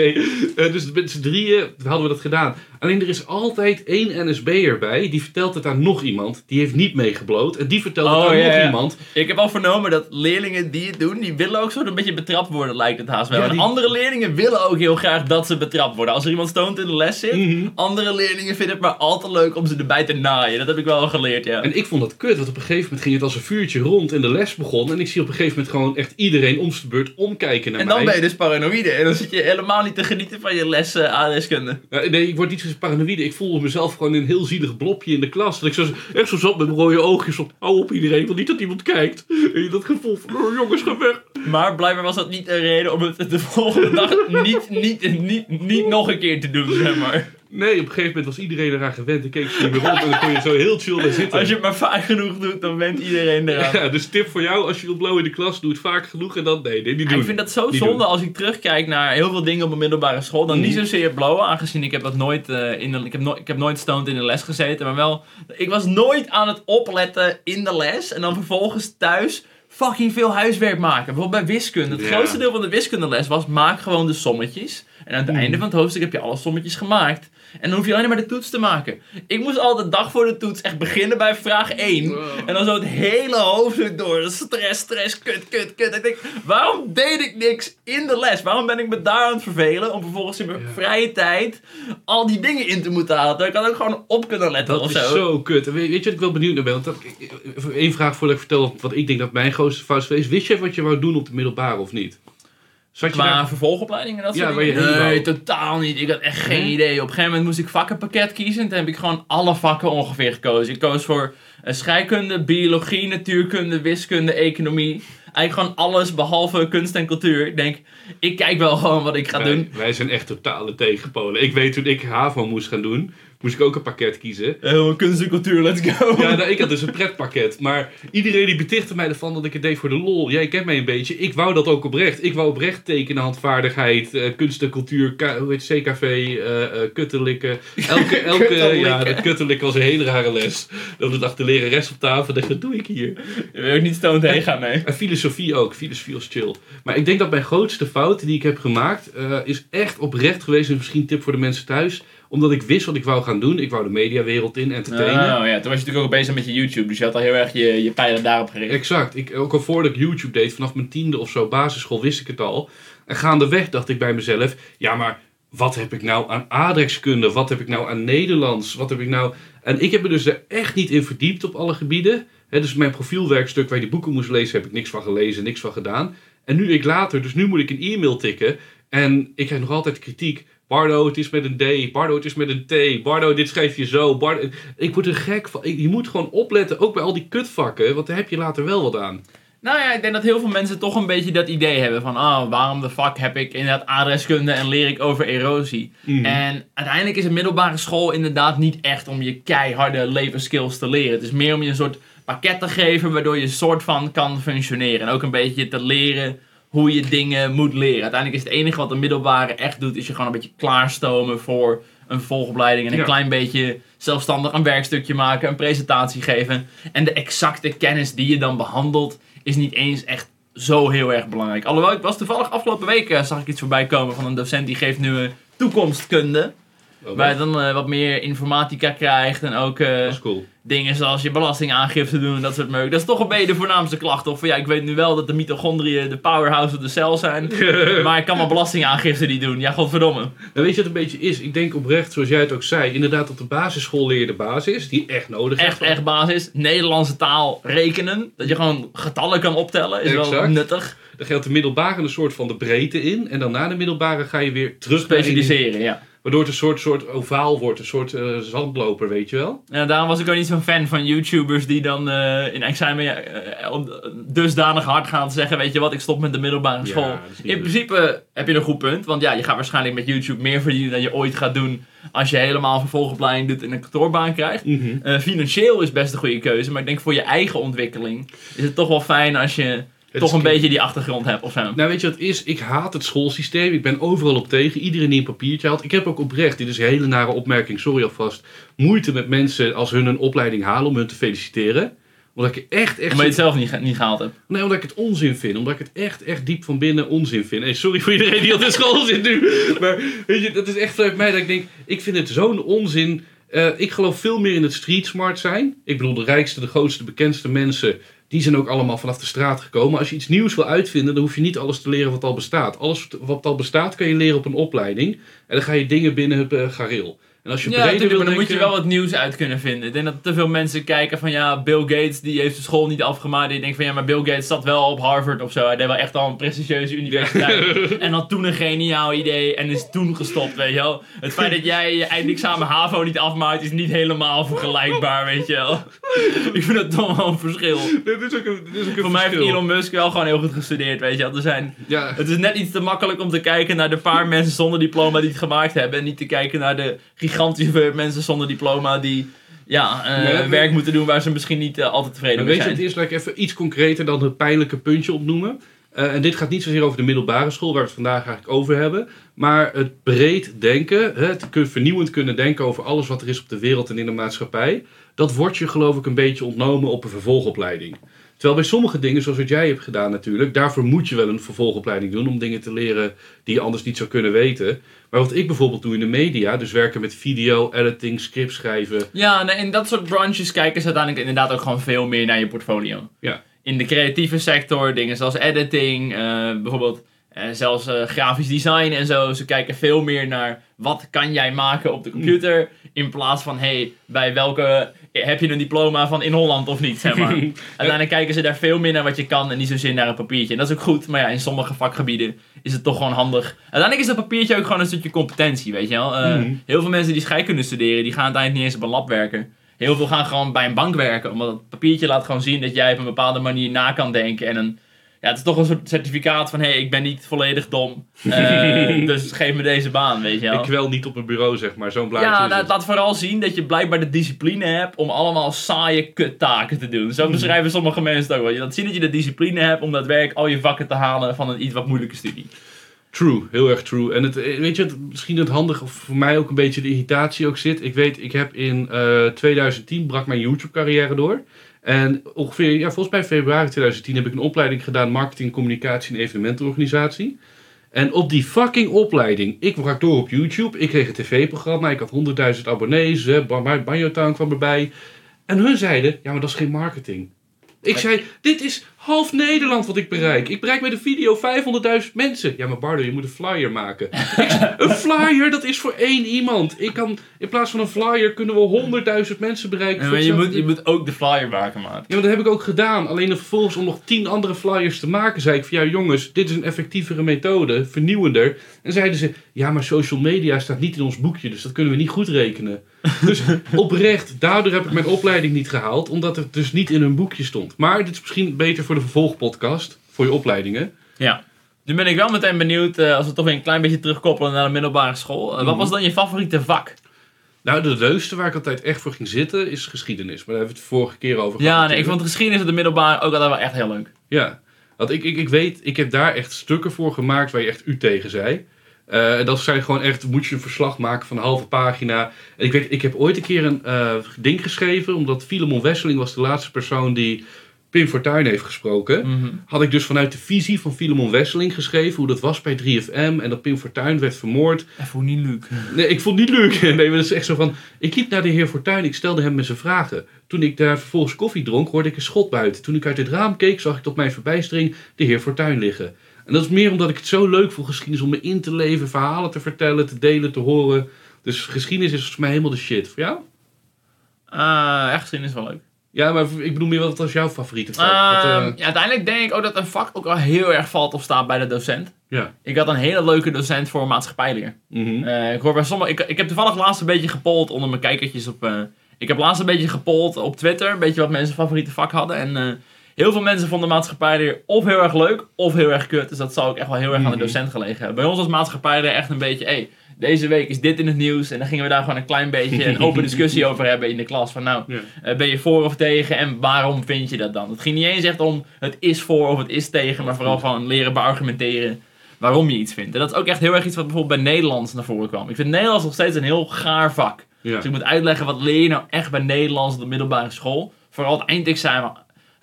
Eh, dus met z'n drieën hadden we dat gedaan. Alleen er is altijd één NSB'er bij. Die vertelt het aan nog iemand. Die heeft niet meegebloot. En die vertelt Oh, het aan ja, nog ja. iemand. Ik heb al vernomen dat leerlingen die het doen, die willen ook zo een beetje betrapt worden, lijkt het haast wel. Ja, En andere leerlingen willen ook heel graag dat ze betrapt worden. Als er iemand stoned in de les zit, Mhm. andere leerlingen vinden het maar al te leuk om ze erbij te naaien. Dat heb ik wel geleerd, ja. En ik vond dat kut, want op een gegeven moment ging het als een vuurtje rond en de les begon. En ik zie op een gegeven moment gewoon echt iedereen om zijn beurt omkijken naar En mij. dan ben je dus paranoïde. En dan zit je helemaal niet te genieten van je les uh, aardrijkskunde. Ja, nee, ik word niet zo paranoïde. Ik voelde mezelf gewoon een heel zielig blopje in de klas. Dat ik zo, echt zo zat met rode oogjes op. Hou op iedereen, want niet dat iemand kijkt. En dat gevoel van, oh, jongens, ga weg. Maar blijkbaar was dat niet een reden om het de volgende dag niet, niet, niet, niet nog een keer te doen, zeg maar. Nee, op een gegeven moment was iedereen eraan gewend. En keek ze niet meer op en dan kon je zo heel chill daar zitten. Als je het maar vaak genoeg doet, dan went iedereen eraan. Ja, dus tip voor jou, als je wilt blowen in de klas, doe het vaak genoeg en dan nee, nee, niet doen. ik vind dat zo Niet zonde doen. als ik terugkijk naar heel veel dingen op mijn middelbare school. Dan Mhm. niet zozeer blowen, aangezien ik heb dat nooit eh, in de, ik heb, nooit ik heb nooit stoned in de les gezeten. Maar wel, ik was nooit aan het opletten in de les. En dan vervolgens thuis fucking veel huiswerk maken. Bijvoorbeeld bij wiskunde. Het Ja. grootste deel van de wiskundeles was maak gewoon de sommetjes. En aan het einde van het hoofdstuk heb je alle sommetjes gemaakt. En dan hoef je alleen maar de toets te maken. Ik moest al de dag voor de toets echt beginnen bij vraag 1. Wow. En dan zo het hele hoofdstuk door. Stress, stress, kut, kut, kut. Ik denk, waarom deed ik niks in de les? Waarom ben ik me daar aan het vervelen? Om vervolgens in mijn vrije tijd al die dingen in te moeten halen. Ik had ook gewoon op kunnen letten Dat of is zo. zo kut. Weet, weet je wat ik wel benieuwd naar ben? Want dat, even één vraag voordat ik vertel wat ik denk dat mijn grootste fout is geweest. Wist je wat je wou doen op de middelbare of niet? Zat je Qua daar... vervolgopleidingen en dat Ja, soort dingen? Nee, totaal niet. Ik had echt geen Nee? idee. Op een gegeven moment moest ik vakkenpakket kiezen. En toen heb ik gewoon alle vakken ongeveer gekozen. Ik koos voor eh, scheikunde, biologie, natuurkunde, wiskunde, economie. Eigenlijk gewoon alles behalve kunst en cultuur. Ik denk, ik kijk wel gewoon wat ik ga wij, doen. wij zijn echt totale tegenpolen. Ik weet toen ik HAVO moest gaan doen, moest ik ook een pakket kiezen. Heel kunst en cultuur, let's go. Ja, nou, ik had dus een pretpakket. Maar iedereen die betichtte mij ervan dat ik het deed voor de lol. Jij kent mij een beetje. Ik wou dat ook oprecht. Ik wou oprecht tekenen, handvaardigheid, eh, kunst en cultuur, K- hoe heet het, CKV, eh eh kuttelikken. Elke, [LAUGHS] elke, Kuttelikken. ja, dat kuttelikken was een hele rare les. Dat dacht de lerares op tafel, dacht, wat doe ik hier? Je wil ook niet stoned heen gaan, nee. En filosofie ook. Filosofie was chill. Maar ik denk dat mijn grootste fout die ik heb gemaakt, eh, is echt oprecht geweest. En misschien een tip voor de mensen thuis. Omdat ik wist wat ik wou gaan doen. Ik wou de mediawereld in, entertainen. Oh ja, toen was je natuurlijk ook bezig met je YouTube. Dus je had al heel erg je, je pijlen daarop gericht. Exact. Ik, ook al voordat ik YouTube deed, vanaf mijn tiende of zo, basisschool, wist ik het al. En gaandeweg dacht ik bij mezelf, ja maar wat heb ik nou aan aardrijkskunde? Wat heb ik nou aan Nederlands? Wat heb ik nou... En ik heb me dus er echt niet in verdiept op alle gebieden. Hè, dus mijn profielwerkstuk waar je die boeken moest lezen, heb ik niks van gelezen, niks van gedaan. En nu ik later, dus nu moet ik een e-mail tikken. En ik krijg nog altijd kritiek. Bardo, het is met een D. Bardo, het is met een T. Bardo, dit schrijf je zo. Bardo, ik word er gek van. Je moet gewoon opletten, ook bij al die kutvakken, want daar heb je later wel wat aan. Nou ja, ik denk dat heel veel mensen toch een beetje dat idee hebben van... Ah, waarom de fuck heb ik inderdaad adreskunde en leer ik over erosie? Mhm. En uiteindelijk is een middelbare school inderdaad niet echt om je keiharde levensskills te leren. Het is meer om je een soort pakket te geven waardoor je soort van kan functioneren. En ook een beetje te leren hoe je dingen moet leren. Uiteindelijk is het enige wat de middelbare echt doet, is je gewoon een beetje klaarstomen voor een vervolgopleiding. En een Ja. klein beetje zelfstandig een werkstukje maken, een presentatie geven. En de exacte kennis die je dan behandelt, is niet eens echt zo heel erg belangrijk. Alhoewel, ik was toevallig afgelopen week, eh, zag ik iets voorbij komen van een docent die geeft nu eh, toekomstkunde. Waar je dan eh, wat meer informatica krijgt en ook eh, cool. dingen zoals je belastingaangifte doen en dat soort meuk. Dat is toch een beetje de voornaamste klacht. Of ja, ik weet nu wel dat de mitochondriën de powerhouse of de cel zijn. [LAUGHS] maar ik kan mijn belastingaangifte niet doen. Ja, godverdomme. Nou, weet je wat een beetje is? Ik denk oprecht, zoals jij het ook zei, inderdaad op de basisschool leer je de basis, die echt nodig is. Echt, echt basis. Nederlandse taal rekenen. Dat je gewoon getallen kan optellen. Is wel nuttig. Dan geldt de middelbare een soort van de breedte in. En dan na de middelbare ga je weer terug. Specialiseren, ja. Waardoor het een soort, soort ovaal wordt, een soort eh, zandloper, weet je wel. Ja, daarom was ik ook niet zo'n fan van YouTubers die dan eh, in examen eh, dusdanig hard gaan zeggen, weet je wat, ik stop met de middelbare school. in principe heb je een goed punt, want ja, je gaat waarschijnlijk met YouTube meer verdienen dan je ooit gaat doen als je helemaal vervolgopleiding doet en een kantoorbaan krijgt. Mhm. Financieel is best een goede keuze, maar ik denk voor je eigen ontwikkeling is het toch wel fijn als je toch is een beetje die achtergrond hebt of zo. Nou, weet je wat het is? Ik haat het schoolsysteem. Ik ben overal op tegen. Iedereen die een papiertje haalt. Ik heb ook oprecht, dit is een hele nare opmerking, sorry alvast, moeite met mensen als hun een opleiding halen om hun te feliciteren. Omdat ik echt, echt... Omdat je het zelf niet, niet gehaald hebt. Nee, omdat ik het onzin vind. Omdat ik het echt, echt diep van binnen onzin vind. Hey, sorry voor iedereen die op de [LAUGHS] school zit nu. Maar weet je, dat is echt vanuit mij dat ik denk, ik vind het zo'n onzin. Eh, ik geloof veel meer in het street smart zijn. Ik bedoel, de rijkste, de grootste, bekendste mensen, die zijn ook allemaal vanaf de straat gekomen. Als je iets nieuws wil uitvinden, dan hoef je niet alles te leren wat al bestaat. Alles wat al bestaat, kan je leren op een opleiding. En dan ga je dingen binnen het eh, gareel. En als je Ja, breder wil dan moet je wel wat nieuws uit kunnen vinden. Ik denk dat te veel mensen kijken van ja, Bill Gates die heeft de school niet afgemaakt. Die denkt van ja, maar Bill Gates zat wel op Harvard of zo. Hij deed wel echt al een prestigieuze universiteit. [LAUGHS] en had toen een geniaal idee en is toen gestopt, weet je wel. Het feit dat jij je eindexamen HAVO niet afmaakt is niet helemaal vergelijkbaar, weet je wel. [LAUGHS] Ik vind dat toch wel een verschil. Dit is ook een, dit is ook een Voor mij heeft. Elon Musk wel gewoon heel goed gestudeerd, weet je wel. Er zijn Ja, het is net iets te makkelijk om te kijken naar de paar [LAUGHS] mensen zonder diploma die het gemaakt hebben. En niet te kijken naar de gigantische [LAUGHS] mensen zonder diploma die ja, eh, Nee, werk moeten doen waar ze misschien niet eh, altijd tevreden Maar mee weet je, zijn. het is laat ik even iets concreter dan het pijnlijke puntje opnoemen. Eh, en dit gaat niet zozeer over de middelbare school, waar we het vandaag eigenlijk over hebben. Maar het breed denken, het vernieuwend kunnen denken over alles wat er is op de wereld en in de maatschappij. Dat wordt je geloof ik een beetje ontnomen op een vervolgopleiding. Terwijl bij sommige dingen, zoals wat jij hebt gedaan natuurlijk, daarvoor moet je wel een vervolgopleiding doen om dingen te leren die je anders niet zou kunnen weten. Maar wat ik bijvoorbeeld doe in de media, dus werken met video, editing, script schrijven. Ja, nee, in dat soort branches kijken ze uiteindelijk inderdaad ook gewoon veel meer naar je portfolio. Ja. In de creatieve sector, dingen zoals editing, eh, bijvoorbeeld eh, zelfs eh, grafisch design en zo. Ze kijken veel meer naar wat kan jij maken op de computer. In plaats van, hey, bij welke heb je een diploma van in Holland of niet, zeg maar. [LAUGHS] Uiteindelijk kijken ze daar veel meer naar wat je kan en niet zozeer naar een papiertje. En dat is ook goed, maar ja, in sommige vakgebieden is het toch gewoon handig. Uiteindelijk is dat papiertje ook gewoon een stukje competentie, weet je wel. Eh, Mhm. Heel veel mensen die scheikunde studeren, die gaan uiteindelijk niet eens op een lab werken. Heel veel gaan gewoon bij een bank werken, omdat het papiertje laat gewoon zien dat jij op een bepaalde manier na kan denken. En een, ja, het is toch een soort certificaat van, hé, hey, ik ben niet volledig dom, eh, [LAUGHS] dus geef me deze baan, weet je wel. Ik kwel niet op een bureau, zeg maar, zo'n blaadje. Ja, nou, laat vooral zien dat je blijkbaar de discipline hebt om allemaal saaie kuttaken te doen. Zo beschrijven sommige mensen het ook wel. Je laat zien dat je de discipline hebt om daadwerkelijk al je vakken te halen van een iets wat moeilijke studie. True, heel erg true. En het, eh, weet je, het, misschien het handige, of voor mij ook een beetje de irritatie ook zit. Ik weet, ik heb in eh 2010 brak mijn YouTube-carrière door. En ongeveer, ja, volgens mij februari 2010 heb ik een opleiding gedaan, marketing, communicatie en evenementenorganisatie. En op die fucking opleiding, ik brak door op YouTube. Ik kreeg een tv-programma, ik had 100.000 abonnees, Banjo Town kwam erbij. En hun zeiden, ja, maar dat is geen marketing. Ik zei, dit is half Nederland wat ik bereik. Ik bereik met een video 500.000 mensen. Ja, maar Bardo, je moet een flyer maken. Ik [LAUGHS] een flyer, dat is voor één iemand. Ik kan, in plaats van een flyer kunnen we 100.000 mensen bereiken. Ja, maar je, moet, je moet ook de flyer maken, maat. ja, maar dat heb ik ook gedaan. Alleen dan vervolgens om nog tien andere flyers te maken, zei ik van ja jongens, dit is een effectievere methode, vernieuwender. En zeiden ze, ja maar social media staat niet in ons boekje, dus dat kunnen we niet goed rekenen. [LAUGHS] Dus oprecht, daardoor heb ik mijn opleiding niet gehaald, omdat het dus niet in hun boekje stond. Maar dit is misschien beter voor de vervolgpodcast, voor je opleidingen. Ja. Nu ben ik wel meteen benieuwd, eh, als we toch weer een klein beetje terugkoppelen naar de middelbare school. Eh, Wat was dan je favoriete vak? Nou, de leukste waar ik altijd echt voor ging zitten is geschiedenis. Maar daar hebben we het vorige keer over gehad. Ja, nee, ik vond geschiedenis op de middelbare ook altijd wel echt heel leuk. Ja. Want ik, ik, ik weet, ik heb daar echt stukken voor gemaakt waar je echt u tegen zei. Eh, en dat zijn gewoon echt, moet je een verslag maken van een halve pagina. En ik weet, ik heb ooit een keer een eh, ding geschreven, omdat Filemon Wesseling was de laatste persoon die Pim Fortuyn heeft gesproken. Mhm. Had ik dus vanuit de visie van Filemon Wesseling geschreven, hoe dat was bij 3FM en dat Pim Fortuyn werd vermoord. Even hoe niet leuk. Nee, ik vond niet leuk. [LAUGHS] Nee, maar dat is echt zo van. Ik liep naar de heer Fortuyn, ik stelde hem mijn zijn vragen. Toen ik daar vervolgens koffie dronk, hoorde ik een schot buiten. Toen ik uit het raam keek, zag ik tot mijn verbijstering de heer Fortuyn liggen. En dat is meer omdat ik het zo leuk vond, geschiedenis, om me in te leven, verhalen te vertellen, te delen, te horen. Dus geschiedenis is volgens mij helemaal de shit. Voor jou? Eh echt zin is wel leuk. Ja, maar ik bedoel meer wat was jouw favoriete vak? Wat, eh, Ehm, ja, uiteindelijk denk ik ook dat een vak ook wel heel erg valt of staat bij de docent. ja. Ik had een hele leuke docent voor maatschappijleer. Eh, ik, hoor bij sommige, ik, ik heb toevallig laatst een beetje gepold onder mijn kijkertjes op... ik heb laatst een beetje gepold op Twitter, een beetje wat mensen favoriete vak hadden. En heel veel mensen vonden maatschappijleer of heel erg leuk of heel erg kut. Dus dat zou ook echt wel heel erg aan de Mhm. docent gelegen hebben. Bij ons was maatschappijleer echt een beetje, hey, deze week is dit in het nieuws. En dan gingen we daar gewoon een klein beetje een [LAUGHS] open discussie over hebben in de klas. Van nou, Ja. eh, ben je voor of tegen en waarom vind je dat dan? Het ging niet eens echt om het is voor of het is tegen, maar vooral van leren beargumenteren waarom je iets vindt. En dat is ook echt heel erg iets wat bijvoorbeeld bij Nederlands naar voren kwam. Ik vind Nederlands nog steeds een heel gaar vak. Ja. Dus ik moet uitleggen wat leer je nou echt bij Nederlands op de middelbare school. Vooral het eindexamen.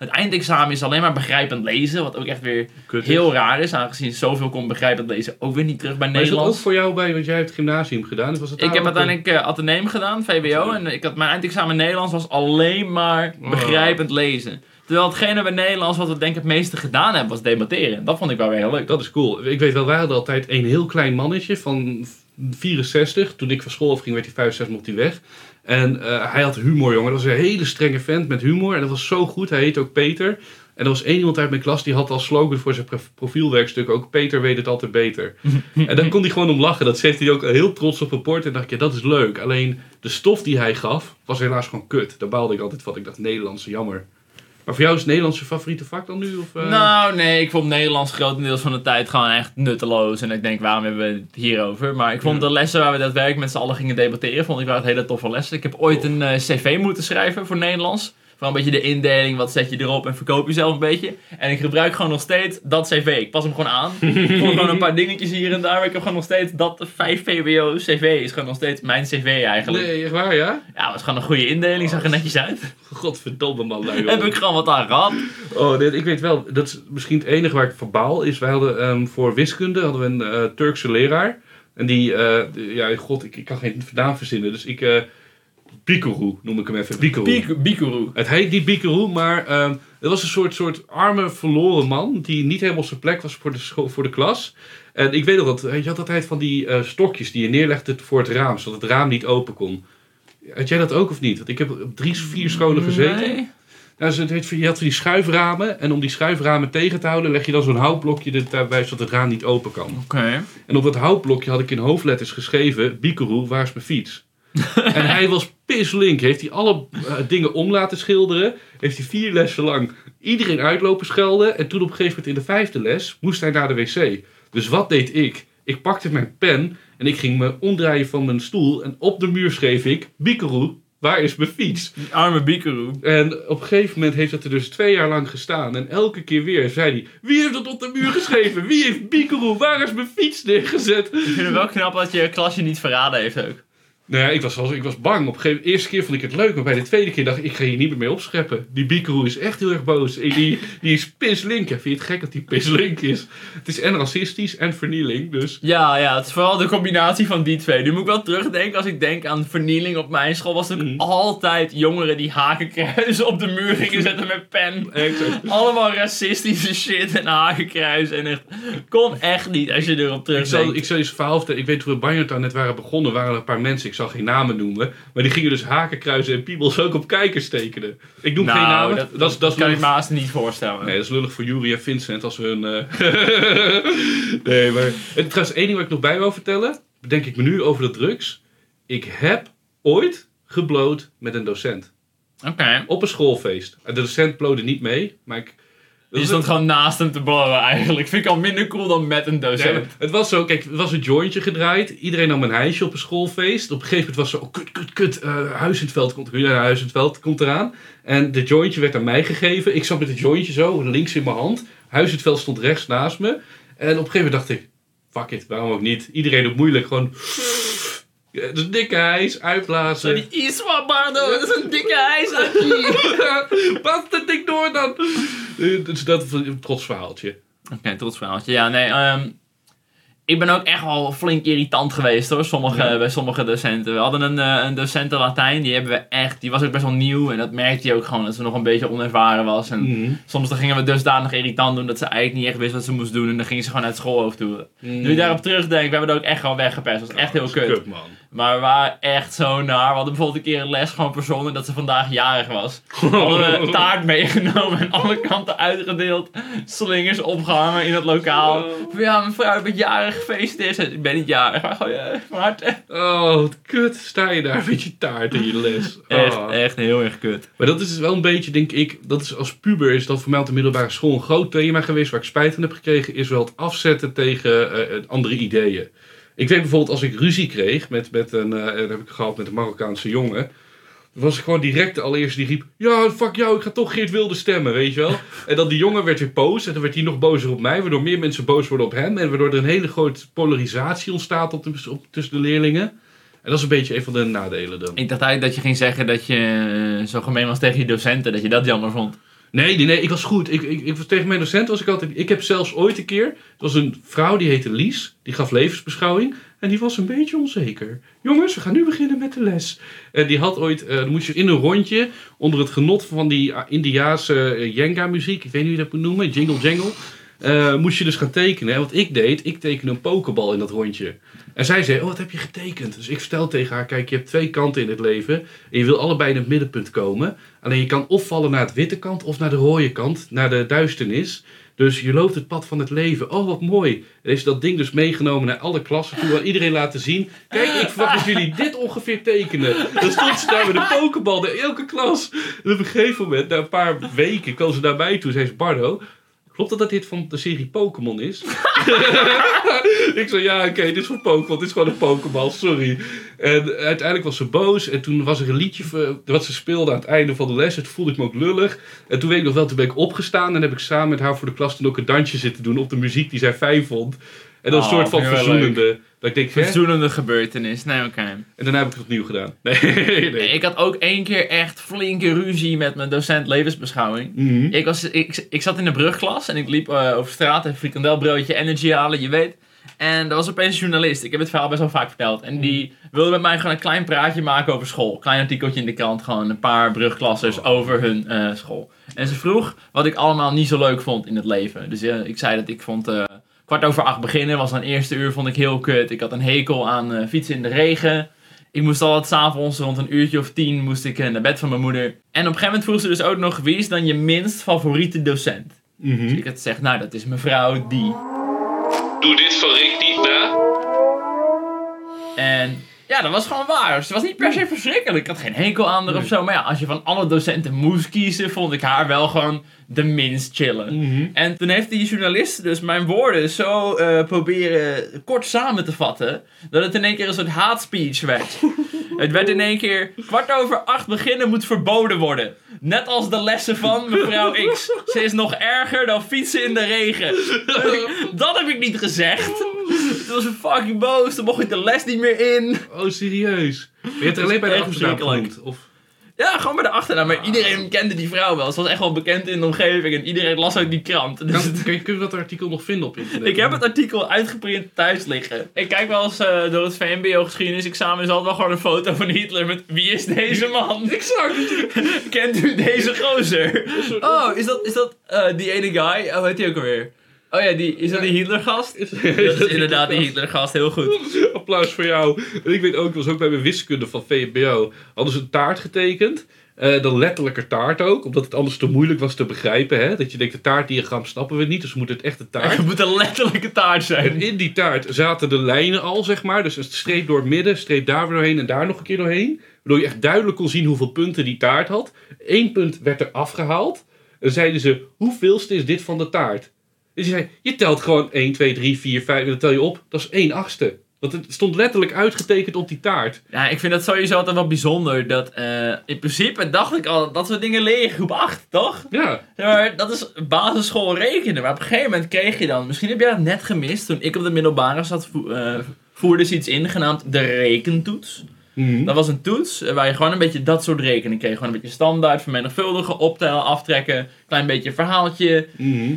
Het eindexamen is alleen maar begrijpend lezen, wat ook echt weer Kut is. heel raar is, aangezien zoveel komt begrijpend lezen ook weer niet terug bij Maar is dat ook voor jou bij, want jij hebt gymnasium gedaan. Was het Ik heb uiteindelijk ateneum gedaan, VWO, en ik had, mijn eindexamen Nederlands was alleen maar Oh. begrijpend lezen. Terwijl hetgene bij Nederlands wat we denk ik het meeste gedaan hebben was debatteren. Dat vond ik wel weer heel leuk. Dat is cool. Ik weet wel, wij hadden altijd een heel klein mannetje van 64. Toen ik van school afging, werd hij 65, mocht hij weg. En eh, hij had humor, jongen. Dat was een hele strenge vent met humor. En dat was zo goed. Hij heet ook Peter. En er was één iemand uit mijn klas die had als slogan voor zijn prof- profielwerkstuk ook Peter weet het altijd beter. [LAUGHS] en daar kon hij gewoon om lachen. Dat zet hij ook heel trots op rapport. En dacht ik, ja, dat is leuk. Alleen de stof die hij gaf was helaas gewoon kut. Daar baalde ik altijd van. Ik dacht, Nederlands, jammer. Maar voor jou is het Nederlands je favoriete vak dan nu? Of, eh? Nou, nee, ik vond Nederlands grotendeels van de tijd gewoon echt nutteloos. En ik denk, waarom hebben we het hierover? Maar ik vond de lessen waar we daadwerkelijk met z'n allen gingen debatteren, vond ik wel het hele toffe lessen. Ik heb ooit een eh, cv moeten schrijven voor Nederlands. Gewoon een beetje de indeling, wat zet je erop en verkoop jezelf een beetje. En ik gebruik gewoon nog steeds dat cv. Ik pas hem gewoon aan. Ik gewoon een paar dingetjes hier en daar. Maar ik heb gewoon nog steeds dat 5 VWO cv is gewoon nog steeds mijn cv eigenlijk. Nee, echt waar, ja? Ja, het was gewoon een goede indeling, zag er netjes uit. Godverdomme man. Nou, Heb ik gewoon wat aan gehad. Oh, dit, ik weet wel, dat is misschien het enige waar ik voor baal is. Wij hadden ehm, voor wiskunde hadden we een eh, Turkse leraar. En die, eh, de- ja, god, ik, ik kan geen naam verzinnen. Dus ik, eh Bikuru noem ik hem even. Bikuru. Bik- Bikuru. Het heet niet Bikuru, maar ehm het was een soort, soort arme, verloren man. Die niet helemaal op zijn plek was voor de, voor de klas. En ik weet nog dat, je had altijd van die eh, stokjes die je neerlegde voor het raam. Zodat het raam niet open kon. Had jij dat ook of niet? Want ik heb op drie, vier scholen gezeten. Nee. Nou, ze- het je had van die schuiframen. En om die schuiframen tegen te houden, leg je dan zo'n houtblokje daarbij zodat het raam niet open kan. Oké. En op dat houtblokje had ik in hoofdletters geschreven: Bikeroe, waar is mijn fiets? [LAUGHS] en hij was pislink. Heeft hij alle eh, dingen om laten schilderen. Heeft hij vier lessen lang iedereen uitlopen schelden. En toen op een gegeven moment in de vijfde les moest hij naar de wc. Dus wat deed ik? Ik pakte mijn pen en ik ging me omdraaien van mijn stoel. En op de muur schreef ik: Bikeroe, waar is mijn fiets? Die arme Bikuru. En op een gegeven moment heeft dat er dus twee jaar lang gestaan. En elke keer weer zei hij: Wie heeft dat op de muur geschreven? Wie heeft Bikeroe? Waar is mijn fiets neergezet? Ik vind het wel knap dat je klasje niet verraden heeft ook. Nou ja, ik was, ik was bang. Op een gegeven de eerste keer vond ik het leuk. Maar bij de tweede keer dacht ik: Ik ga hier niet meer mee opscheppen. Die Bikeroe is echt heel erg boos. En Die, die is pislink. Vind je het gek dat die pislink is? Het is en racistisch en vernieling. Dus Ja, ja, het is vooral de combinatie van die twee. Nu moet ik wel terugdenken, als ik denk aan vernieling op mijn school, was het ook Mhm. altijd jongeren die hakenkruizen op de muur gingen zetten met pen. Allemaal racistische shit en hakenkruis en echt, kon echt niet als je erop Ik zal, terugdenkt. ik zal je eens een verhaal vertellen. Ik weet toen we Banjartown net waren begonnen, waren er een paar mensen, ik zal geen namen noemen, maar die gingen dus hakenkruisen en piebels ook op kijkers tekenen. Ik noem geen namen. Nou, dat, dat, dat is kan ik me haast niet voorstellen. Nee, dat is lullig voor Jury en Vincent als we hun... eh, [LAUGHS] nee, maar... En trouwens, één ding wat ik nog bij wil vertellen, bedenk ik me nu over de drugs. Ik heb ooit gebloot met een docent. Oké. Op een schoolfeest. De docent blode niet mee, maar ik Je stond gewoon naast hem te blowen eigenlijk. Vind ik al minder cool dan met een Ja, docent. het was zo, kijk, het was een jointje gedraaid. Iedereen nam een hijsje op een schoolfeest. Op een gegeven moment was het zo, oh, kut, kut, kut. eh Huis in het veld komt, ja, Huis in het veld komt eraan. En de jointje werd aan mij gegeven. Ik zat met het jointje zo, links in mijn hand. Huis in het veld stond rechts naast me. En op een gegeven moment dacht ik, fuck it, waarom ook niet? Iedereen doet moeilijk, gewoon... Ja, dat is een dikke hijs, uitblazen. Die Iswa Bardo, dat is een dikke ijs. Pas dat ding door dan. Eh, Dus dat is een trots verhaaltje. Oké, trots verhaaltje. Ja, nee, ehm, ik ben ook echt wel flink irritant geweest hoor, sommige, Ja. bij sommige docenten. We hadden een, eh, een docent Latijn, die hebben we echt, die was ook best wel nieuw. En dat merkte je ook gewoon, dat ze nog een beetje onervaren was. En Mhm. soms dan gingen we dusdanig irritant doen, dat ze eigenlijk niet echt wist wat ze moest doen. En dan ging ze gewoon het schoolhoofd toe. Nu ik daarop terugdenk, we hebben er ook echt gewoon weggepest. Dat was echt heel Dat kut. man. Maar we waren echt zo naar. We hadden bijvoorbeeld een keer een les gewoon persoonlijk dat ze vandaag jarig was. [LAUGHS] Hadden we taart meegenomen en alle kanten uitgedeeld. Slingers opgehangen in het lokaal. Van, Ja, mevrouw, ik ben jarig gefeliciteerd. Ik ben niet jarig, maar gewoon ja, van harte. Oh, wat kut. Sta je daar met je taart in je les. Echt, Oh. echt heel erg kut. Maar dat is dus wel een beetje, denk ik, dat is als puber is dat voor mij op de middelbare school een groot thema geweest waar ik spijt van heb gekregen, is wel het afzetten tegen eh, eh, andere ideeën. Ik weet bijvoorbeeld als ik ruzie kreeg met, met een, eh, dat heb ik gehad met een Marokkaanse jongen, was ik gewoon direct de allereerste die riep, ja fuck jou, ik ga toch Geert Wilde stemmen, weet je wel. En dan die jongen werd weer boos en dan werd hij nog bozer op mij, waardoor meer mensen boos worden op hem en waardoor er een hele grote polarisatie ontstaat op de, op, tussen de leerlingen. En dat is een beetje een van de nadelen dan. Ik dacht eigenlijk dat je ging zeggen dat je eh, zo gemeen was tegen je docenten, dat je dat jammer vond. Nee, nee, nee, ik was goed. Ik, ik, ik was tegen mijn docent was ik altijd. Ik heb zelfs ooit een keer. Er was een vrouw die heette Lies. Die gaf levensbeschouwing. En die was een beetje onzeker. Jongens, we gaan nu beginnen met de les. En die had ooit. eh, dan moest je in een rondje. onder het genot van die ah, Indiaanse eh, Jenga-muziek. Ik weet niet hoe je dat moet noemen. Jingle Jangle. eh, moest je dus gaan tekenen. En wat ik deed, ik tekende een pokebal in dat rondje. En zij zei, oh, wat heb je getekend? Dus ik vertel tegen haar, kijk, je hebt twee kanten in het leven. En je wil allebei in het middenpunt komen. Alleen je kan of vallen naar het witte kant of naar de rode kant, naar de duisternis. Dus je loopt het pad van het leven. Oh, wat mooi. Heeft ze dat ding dus meegenomen naar alle klassen toe. Aan iedereen laten zien. Kijk, ik verwacht dat jullie dit ongeveer tekenen. Dan stond ze daar met een pokebal naar elke klas. En op een gegeven moment, na een paar weken, kwam ze naar mij toe. Zei ze, Bardo, klopt het dat dit van de serie Pokémon is? [LAUGHS] ik zei, ja, oké, dit is van Pokémon. Dit is gewoon een Pokéball, sorry. En uiteindelijk was ze boos. En toen was er een liedje voor- wat ze speelde aan het einde van de les. Toen voelde ik me ook lullig. En toen weet ik nog wel, toen ben ik opgestaan. En heb ik samen met haar voor de klas toen ook een dansje zitten doen op de muziek die zij fijn vond. En dat is Oh, een soort van verzoenende. Dat ik denk, hè? Verzoenende gebeurtenis. Nee, oké. En daarna heb ik het opnieuw gedaan. [LAUGHS] Nee, nee. Ik had ook één keer echt flinke ruzie met mijn docent levensbeschouwing. Mhm. Ik, was, ik, ik zat in de brugklas en ik liep eh, over straat een frikandelbroodje energy halen, je weet. En er was opeens een journalist, ik heb het verhaal best wel vaak verteld. En die wilde met mij gewoon een klein praatje maken over school. Klein artikeltje in de krant, gewoon een paar brugklassers over hun eh, school. En ze vroeg wat ik allemaal niet zo leuk vond in het leven. Dus eh, ik zei dat ik vond eh, kwart over acht beginnen, was dan eerste uur, vond ik heel kut. Ik had een hekel aan eh, fietsen in de regen. Ik moest altijd s'avonds rond een uurtje of tien moest ik, eh, naar bed van mijn moeder. En op een gegeven moment vroeg ze dus ook nog, wie is dan je minst favoriete docent? Dus Mhm. ik had gezegd, nou dat is mevrouw die. Doe dit van Rick niet na. En ja, dat was gewoon waar. Ze was niet per se verschrikkelijk. Ik had geen hekel aan haar of zo. Maar ja, als je van alle docenten moest kiezen, vond ik haar wel gewoon de minst chillen. Mhm. En toen heeft die journalist dus mijn woorden zo eh, proberen kort samen te vatten, dat het in één keer een soort haatspeech werd. [LAUGHS] het werd in één keer kwart over acht beginnen moet verboden worden. Net als de lessen van mevrouw [LAUGHS] X. Ze is nog erger dan fietsen in de regen. dat heb ik niet gezegd. Toen was fucking boos. Toen mocht ik de les niet meer in. Oh, serieus? Je hebt er alleen bij de genoemd? Of... Ja, gewoon bij de achternaam. Maar iedereen kende die vrouw wel. Ze was echt wel bekend in de omgeving. En iedereen las ook die krant. Dus Kan, kun, je, kun je dat artikel nog vinden op internet? Ik heb het artikel uitgeprint thuis liggen. Ik kijk wel eens eh, door het VMBO-geschiedenisexamen. is altijd wel gewoon een foto van Hitler met wie is deze man? [LAUGHS] Exact. Kent u deze gozer? Oh, is dat, is dat eh, die ene guy? Oh, heet die ook alweer? Oh ja, die, is dat die Hitlergast? Dat is [LAUGHS] inderdaad die Hitlergast, heel goed. [LAUGHS] Applaus voor jou. En ik weet ook, was ook bij mijn wiskunde van VMBO. Hadden ze een taart getekend. Eh dan letterlijke taart ook, omdat het anders te moeilijk was te begrijpen. Hè? Dat je denkt, de taartdiagram snappen we niet, dus we moeten het echt een taart. Het [LAUGHS] moet een letterlijke taart En zijn. in die taart zaten de lijnen al, zeg maar. Dus een streep door het midden, streep daar weer doorheen en daar nog een keer doorheen. Waardoor je echt duidelijk kon zien hoeveel punten die taart had. Eén punt werd er afgehaald. dan zeiden ze, hoeveelste is dit van de taart? En ze zei, je telt gewoon 1, 2, 3, 4, 5, en dan tel je op, dat is 1 achtste. Want het stond letterlijk uitgetekend op die taart. Ja, ik vind dat sowieso altijd wel bijzonder. Dat, eh, in principe dacht ik al, dat soort dingen leer je groep 8, toch? Ja, maar dat is basisschool rekenen. Maar op een gegeven moment kreeg je dan, misschien heb jij dat net gemist, toen ik op de middelbare zat, vo eh, voerde ze iets in genaamd de rekentoets. Mhm. Dat was een toets eh, waar je gewoon een beetje dat soort rekenen kreeg. Gewoon een beetje standaard, vermenigvuldigen, optellen, aftrekken, klein beetje verhaaltje. Mhm.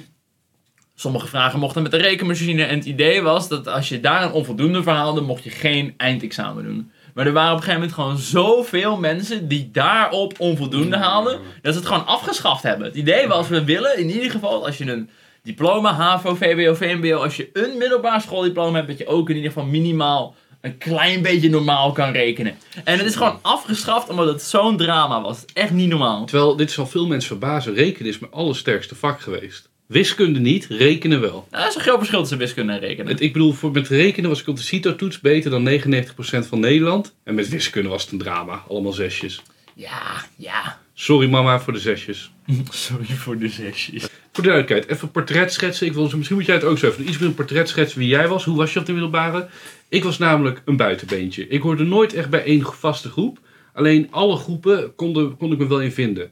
Sommige vragen mochten met de rekenmachine. En het idee was dat als je daar een onvoldoende verhaalde, mocht je geen eindexamen doen. Maar er waren op een gegeven moment gewoon zoveel mensen die daarop onvoldoende haalden, dat ze het gewoon afgeschaft hebben. Het idee was, we willen in ieder geval, als je een diploma, HAVO, VWO, VMBO, als je een middelbaar schooldiploma hebt, dat je ook in ieder geval minimaal een klein beetje normaal kan rekenen. En het is gewoon afgeschaft omdat het zo'n drama was. Echt niet normaal. Terwijl, dit zal veel mensen verbazen, rekenen is mijn allersterkste vak geweest. Wiskunde niet, rekenen wel. Nou, dat is een groot verschil tussen wiskunde en rekenen. Het, ik bedoel, voor, met rekenen was ik op de CITO-toets beter dan 99% van Nederland. En met wiskunde was het een drama, allemaal zesjes. Ja, ja. Sorry mama voor de zesjes. [LAUGHS] Sorry voor de zesjes. Voor de duidelijkheid, even portret schetsen. Ik wil, misschien moet jij het ook zo even doen. Iets meer een portret schetsen wie jij was. Hoe was je op de middelbare? Ik was namelijk een buitenbeentje. Ik hoorde nooit echt bij één vaste groep. Alleen alle groepen konden, kon ik me wel in vinden.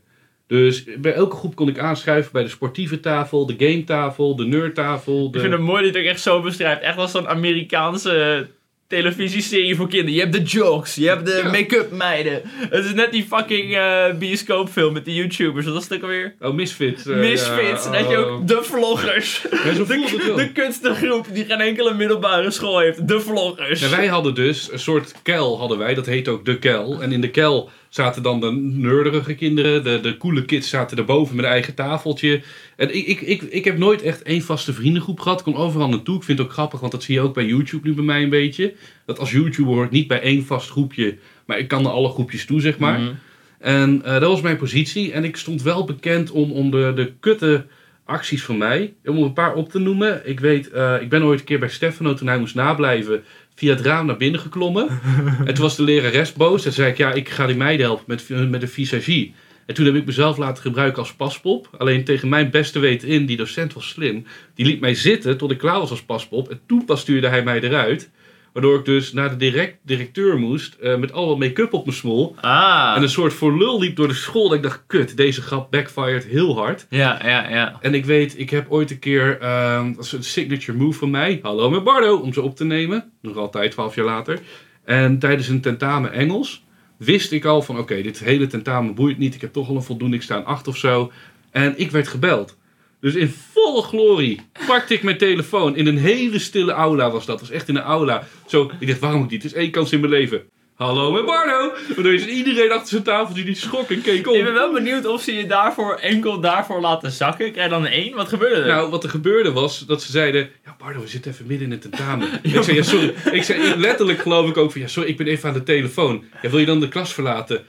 Dus bij elke groep kon ik aanschuiven bij de sportieve tafel, de gametafel, de nerdtafel. De... Ik vind het mooi dat je het ook echt zo beschrijft. Echt als zo'n Amerikaanse televisieserie voor kinderen. Je hebt de jokes, je hebt de Ja. make-up meiden. Het is net die fucking eh bioscoopfilm met die YouTubers. Wat was het ook alweer? Oh, Misfits. eh, Misfits. ja, en dat je oh. ook de vloggers. Ja, zo wel. De kunstengroep die geen enkele middelbare school heeft. De vloggers. En wij hadden dus een soort kel, hadden wij, dat heet ook de kel. En in de kel zaten dan de nerderige kinderen, de, de coole kids zaten erboven met een eigen tafeltje. En ik, ik, ik, ik heb nooit echt één vaste vriendengroep gehad, ik kon overal naartoe. Ik vind het ook grappig, want dat zie je ook bij YouTube nu bij mij een beetje. Dat als YouTuber hoor ik niet bij één vast groepje, maar ik kan naar alle groepjes toe, zeg maar. Mhm. En eh, dat was mijn positie. En ik stond wel bekend om, om de, de kutte acties van mij. Om er een paar op te noemen. Ik weet, eh, ik ben ooit een keer bij Stefano toen hij moest nablijven. Via het raam naar binnen geklommen. [LAUGHS] en toen was de lerares boos. En zei ik, ja, ik ga die meiden helpen met, met de visagie. En toen heb ik mezelf laten gebruiken als paspop. Alleen tegen mijn beste weten in, die docent was slim. Die liet mij zitten tot ik klaar was als paspop. En toen pas stuurde hij mij eruit. Waardoor ik dus naar de direct, directeur moest. eh, met al wat make-up op mijn smol. Ah. En een soort voor lul liep door de school. Dat ik dacht, kut, deze grap backfired heel hard. Ja, ja, ja. En ik weet, ik heb ooit een keer, ehm, dat is een signature move van mij. Hallo met Bardo, om ze op te nemen. Nog altijd, twaalf jaar later. En tijdens een tentamen Engels wist ik al van, oké, dit hele tentamen boeit niet. Ik heb toch al een voldoende, ik sta een acht of zo. En ik werd gebeld. Dus in volle glorie pakte ik mijn telefoon. In een hele stille aula was dat. Dat was echt in een aula. Zo, ik dacht, waarom moet ik niet? Het is één kans in mijn leven. Hallo met Bardo. Waardoor is iedereen achter zijn tafeltje die schrok en keek om. Ik ben wel benieuwd of ze je daarvoor enkel daarvoor laten zakken. Krijg je dan een 1? Wat gebeurde er? Nou, wat er gebeurde was dat ze zeiden: Ja, Bardo, we zitten even midden in het tentamen. [LAUGHS] Ik zei: Ja, sorry. Ik zei ik- letterlijk, geloof ik ook van: Ja, sorry, ik ben even aan de telefoon. Ja, wil je dan de klas verlaten?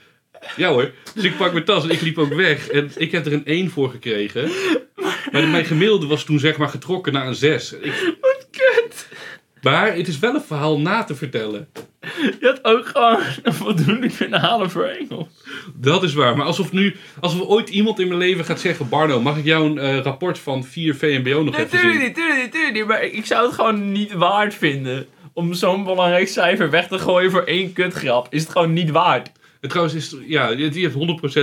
Ja hoor. Dus ik pak mijn tas en ik liep ook weg. En ik heb er een 1 voor gekregen. [LAUGHS] Maar mijn gemiddelde was toen zeg maar getrokken naar een 6. Ik, Wat kut. maar het is wel een verhaal na te vertellen. Je had ook gewoon een voldoende kunnen halen voor Engels. Dat is waar. Maar alsof nu, alsof ooit iemand in mijn leven gaat zeggen: Bardo, mag ik jou een eh, rapport van 4 VMBO nog Nee, even tuurlijk zien? niet, tuurlijk niet, tuurlijk niet. Maar ik zou het gewoon niet waard vinden. Om zo'n belangrijk cijfer weg te gooien voor één kutgrap. Is het gewoon niet waard. En trouwens, is, ja, die heeft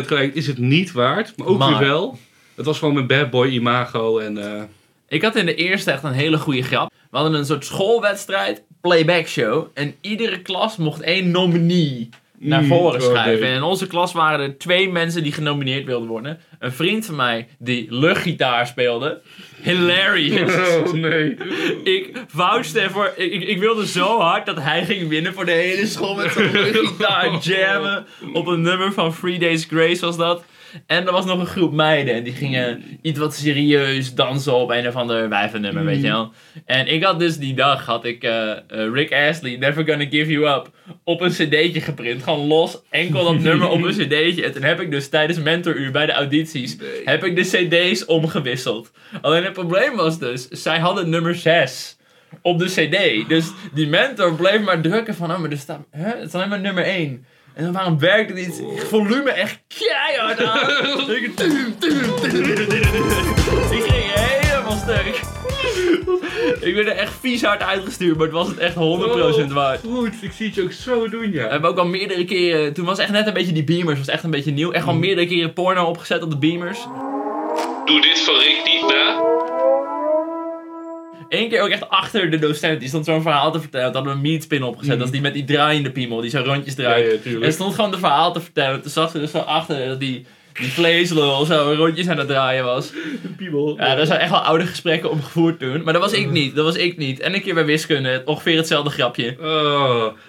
100% gelijk. Is het niet waard, maar ook Maar. weer wel. Het was gewoon mijn bad boy imago. En, eh, Ik had in de eerste echt een hele goede grap. We hadden een soort schoolwedstrijd, playback show. En iedere klas mocht één nominee naar Mm, voren oh, schrijven. nee. En in onze klas waren er twee mensen die genomineerd wilden worden. Een vriend van mij die luchtgitaar speelde. Hilarious. [LAUGHS] Oh nee. Ik vouchte ervoor. Ik, ik, wilde zo hard dat hij ging winnen voor de hele school met zo'n [LAUGHS] luchtgitaar jammen. Op een nummer van Three Days Grace was dat. En er was nog een groep meiden. En die gingen iets wat serieus dansen op een of ander wijvennummer, weet je wel. En ik had dus die dag, had ik eh, eh, Rick Astley, Never Gonna Give You Up, op een cd'tje geprint. Gewoon los, enkel dat nummer op een [LAUGHS] cd'tje. En toen heb ik dus tijdens mentoruur bij de audities, heb ik de cd's omgewisseld. Alleen het probleem was dus, zij hadden nummer 6 op de cd. Dus die mentor bleef maar drukken van, oh, maar er staat, hè, het is alleen maar nummer 1. En dan waarom werkte dit volume echt keihard aan. [LAUGHS] ik, ging helemaal stuk. ik werd er echt vies hard uitgestuurd, maar het was het echt 100% waard. Goed, ik zie het je ook zo doen, We ja. hebben ook al meerdere keren, toen was echt net een beetje die beamers, was echt een beetje nieuw. Echt gewoon meerdere keren porno opgezet op de beamers. Doe dit van Rick niet na. Eén keer ook echt achter de docent, die stond zo'n verhaal te vertellen. Toen hadden we een meetspin opgezet, dat is die met die draaiende piemel, die zo rondjes draait. Ja, en stond gewoon de verhaal te vertellen. Toen zag ze dus zo achter dat die, die vleeslul zo rondjes aan het draaien was. Piemel. Ja, daar zijn echt wel oude gesprekken om gevoerd toen. Maar dat was ik niet, dat was ik niet. En een keer bij wiskunde, ongeveer hetzelfde grapje.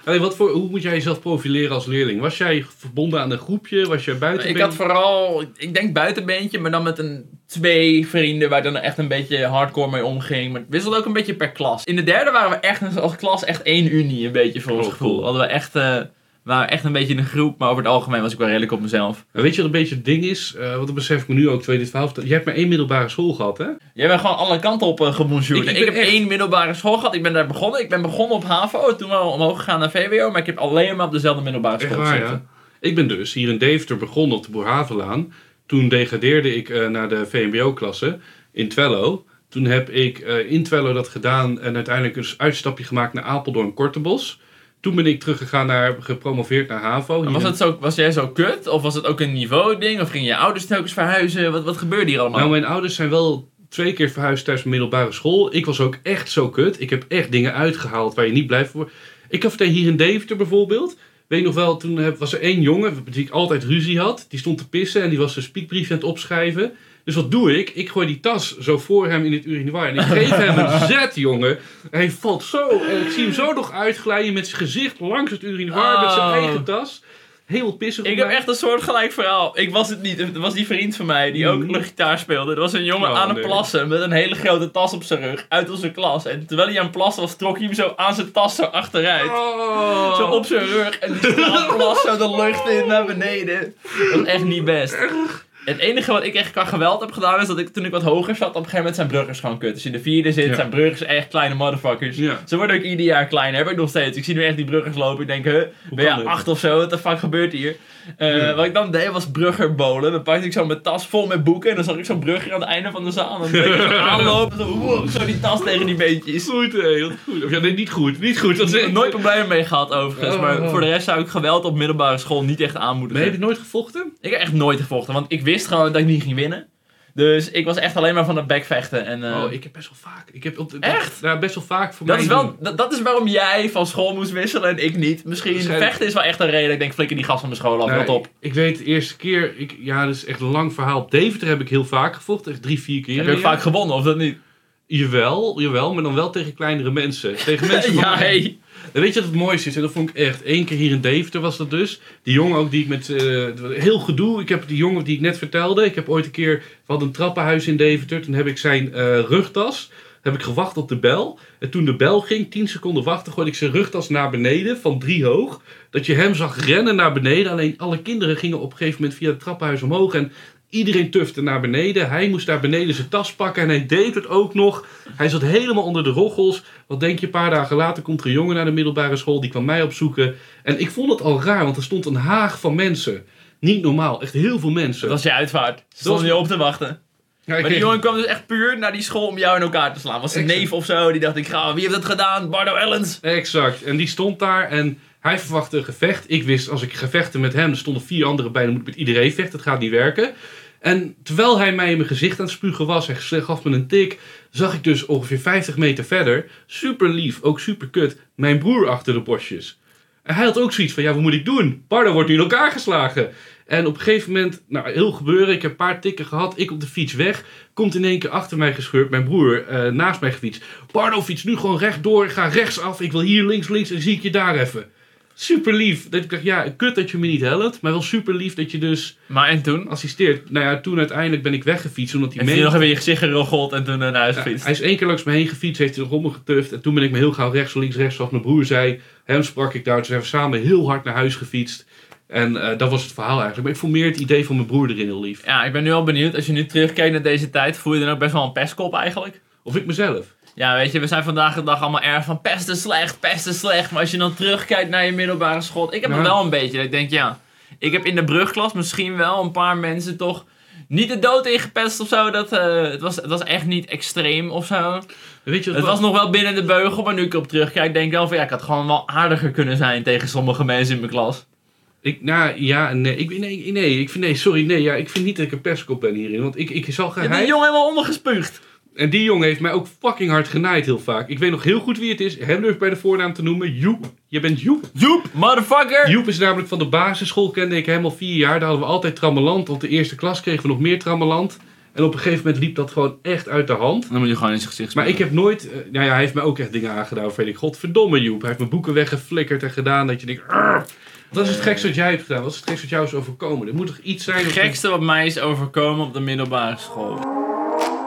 Hey, wat voor, hoe moet jij jezelf profileren als leerling? Was jij verbonden aan een groepje? Was jij buiten? Ik had vooral, ik denk buitenbeentje, maar dan met een twee vrienden waar dan echt een beetje hardcore mee omging. Maar het wisselde ook een beetje per klas. In de derde waren we echt als klas echt één unie, een beetje voor ons Oh, gevoel. cool. Hadden we echt, eh, waren echt een beetje een groep, maar over het algemeen was ik wel redelijk op mezelf. Maar weet je wat een beetje het ding is? Eh wat dat besef ik me nu ook, tweede dit verhaal vertelt. Jij hebt maar één middelbare school gehad, hè? Jij bent gewoon alle kanten op uh, gebonjourd. Ik- Ik, ik heb echt- één middelbare school gehad, ik ben daar begonnen. Ik ben begonnen op HAVO, toen wel omhoog gegaan naar VWO, maar ik heb alleen maar op dezelfde middelbare school waar, gezeten. ja. Ik ben dus hier in Deventer begonnen op de Boerhavenlaan. Toen degradeerde ik eh, naar de VMBO-klasse in Twello. Toen heb ik in Twello dat gedaan en uiteindelijk een uitstapje gemaakt naar Apeldoorn Kortebos. Toen ben ik teruggegaan naar, gepromoveerd naar HAVO. En was, het zo, was jij zo kut? Of was het ook een niveau ding? Of gingen je ouders telkens verhuizen? Wat, wat gebeurde hier allemaal? Nou, mijn ouders zijn wel twee keer verhuisd tijdens mijn middelbare school. Ik was ook echt zo kut. Ik heb echt dingen uitgehaald waar je niet blij voor. Ik vertellen, hier in Deventer bijvoorbeeld. Weet je nog wel, toen was er één jongen wie ik altijd ruzie had. Die stond te pissen en die was een spiekbrief aan het opschrijven. Dus wat doe ik? Ik gooi die tas zo voor hem in het urinoir. En ik geef hem een [LAUGHS] zet, jongen. Hij valt zo. En ik zie hem zo nog uitglijden met zijn gezicht langs het urinoir. Met zijn Oh. eigen tas. Heel pissig Ik heb echt een soort gelijk verhaal. Ik was het niet. Het was die vriend van mij die ook Mhm. luchtgitaar speelde. Er was een jongen Oh, aan het nee. plassen met een hele grote tas op zijn rug uit onze klas. En terwijl hij aan het plassen was, trok hij hem zo aan zijn tas zo achteruit. Oh. Zo op zijn rug en die [LAUGHS] plas zo de lucht in naar beneden. Dat was echt niet best. Het enige wat ik echt qua geweld heb gedaan is dat ik toen ik wat hoger zat, op een gegeven moment zijn bruggers gewoon kut. Je in de vierde zit, Ja. zijn bruggers echt kleine motherfuckers. Ja. Ze worden ook ieder jaar kleiner, heb ik nog steeds. Ik zie nu echt die bruggers lopen. Ik denk, huh, ben je acht of zo? Wat de fuck gebeurt hier? Eh, Ja. Wat ik dan deed was bruggerbolen. Dan pakte ik zo mijn tas vol met boeken en dan zag ik zo'n brugger aan het einde van de zaal. En dan deed ik zo [LAUGHS] aanlopen, zo, wow, zo die tas tegen die beentjes. Goed, hé, heel goed. Of ja, nee, niet goed. Niet goed. Dat Ik is heb nooit problemen mee gehad overigens, Oh, maar oh. voor de rest zou ik geweld op middelbare school niet echt aanmoedigen. heb je nooit gevochten? Ik heb echt nooit gevochten, want ik wist gewoon dat ik niet ging winnen. Dus ik was echt alleen maar van het bekvechten. En, eh, oh, ik heb best wel vaak. Ik heb op de, Echt? Ja, best wel vaak voor dat, mij. is wel, dat, dat is waarom jij van school moest wisselen en ik niet. Misschien vechten is wel echt een reden. Ik denk, flikker die gast van mijn school af, Nou, op. ik, ik weet de eerste keer, ik, ja, dat is echt een lang verhaal. Op Deventer heb ik heel vaak gevochten, echt drie, vier keer. Heb je ook vaak gewonnen, of dat niet? Jawel, jawel, maar dan wel tegen kleinere mensen. Tegen [LAUGHS] mensen van ja, hey. En weet je wat het mooiste is? En dat vond ik echt. Eén keer hier in Deventer was dat dus. Die jongen ook die ik met... eh, heel gedoe. Ik heb die jongen die ik net vertelde. Ik heb ooit een keer... We hadden een trappenhuis in Deventer. Toen heb ik zijn eh, rugtas... Heb ik gewacht op de bel. En toen de bel ging, 10 seconden wachten, gooide ik zijn rugtas naar beneden, van drie hoog. Dat je hem zag rennen naar beneden. Alleen alle kinderen gingen op een gegeven moment via het trappenhuis omhoog. En iedereen tufte naar beneden. Hij moest daar beneden zijn tas pakken. En hij deed het ook nog. Hij zat helemaal onder de roggels. Wat denk je, een paar dagen later komt er een jongen naar de middelbare school. Die kwam mij opzoeken. En ik vond het al raar, want er stond een haag van mensen. Niet normaal, echt heel veel mensen. Dat was je uitvaart. Stonden je op te wachten. Ja, Maar die kreeg- jongen kwam dus echt puur naar die school om jou in elkaar te slaan. Was een Exact. neef of zo, die dacht ik ga, wie heeft dat gedaan? Bardo Ellens. Exact. En die stond daar en hij verwachtte een gevecht. Ik wist, als ik gevechten met hem, er stonden vier anderen bij, dan moet ik met iedereen vechten. Het gaat niet werken. En terwijl hij mij in mijn gezicht aan het spugen was, hij gaf me een tik, zag ik dus ongeveer 50 meter verder, super lief, ook super kut, mijn broer achter de bosjes. En hij had ook zoiets van, ja, wat moet ik doen? Bardo wordt nu in elkaar geslagen. En op een gegeven moment, nou, heel gebeuren, ik heb een paar tikken gehad, ik op de fiets weg, komt in één keer achter mij gescheurd, mijn broer eh, naast mij gefietst. Bardo fiets nu gewoon rechtdoor, ga rechtsaf, ik wil hier links, links en zie ik je daar even. Super lief. Dat ik dacht, ja, kut dat je me niet helpt, maar wel super lief dat je dus Maar en toen? assisteert. Nou ja, toen uiteindelijk ben ik weggefietst, omdat hij mee... nog even in je gezicht geroggeld en toen eh, naar huis Ja, gefietst? hij is één keer langs me heen gefietst, heeft hij nog om me getuft. En toen ben ik me heel gauw rechts, links, rechts, zoals mijn broer zei. Hem sprak ik daar, toen zijn we samen heel hard naar huis gefietst. En eh, dat was het verhaal eigenlijk. Maar ik vond meer het idee van mijn broer erin heel lief. Ja, ik ben nu al benieuwd. Als je nu terugkijkt naar deze tijd, voel je dan ook best wel een pestkop eigenlijk? Of ik mezelf. Ja, weet je, we zijn vandaag de dag allemaal erg van pesten slecht, pesten slecht. Maar als je dan terugkijkt naar je middelbare school. Ik heb Ja. wel een beetje. Dat ik denk, ja, ik heb in de brugklas misschien wel een paar mensen toch niet de dood ingepest of zo. Dat, eh, het, was, het was echt niet extreem of zo. Weet je wat Het was nog wel binnen de beugel, maar nu ik erop terugkijk, denk ik wel van ja, ik had gewoon wel aardiger kunnen zijn tegen sommige mensen in mijn klas. Ik, nou, ja, nee. Ik, nee, nee, ik vind, nee, sorry, nee, ja, ik vind niet dat ik een pestkop ben hierin. Want ik, ik zal Je gaan... hebt die jongen helemaal ondergespuugd. En die jongen heeft mij ook fucking hard genaaid heel vaak. Ik weet nog heel goed wie het is. Hem durf ik bij de voornaam te noemen. Joep. Je bent Joep. Joep, motherfucker! Joep is namelijk van de basisschool, kende ik hem al vier jaar. Daar hadden we altijd trammeland. Op de eerste klas kregen we nog meer trammeland. En op een gegeven moment liep dat gewoon echt uit de hand. Dan moet je gewoon in zijn gezicht Maar ik heb nooit... eh, nou ja, hij heeft me ook echt dingen aangedaan. Waarvan ik, godverdomme Joep. Hij heeft mijn boeken weggeflikkerd en gedaan. Dat je denkt... "Arr." Wat is het gekste wat jij hebt gedaan? Wat is het gekste wat jou is overkomen? Er moet toch iets zijn... Het of- gekste wat mij is overkomen op de middelbare school.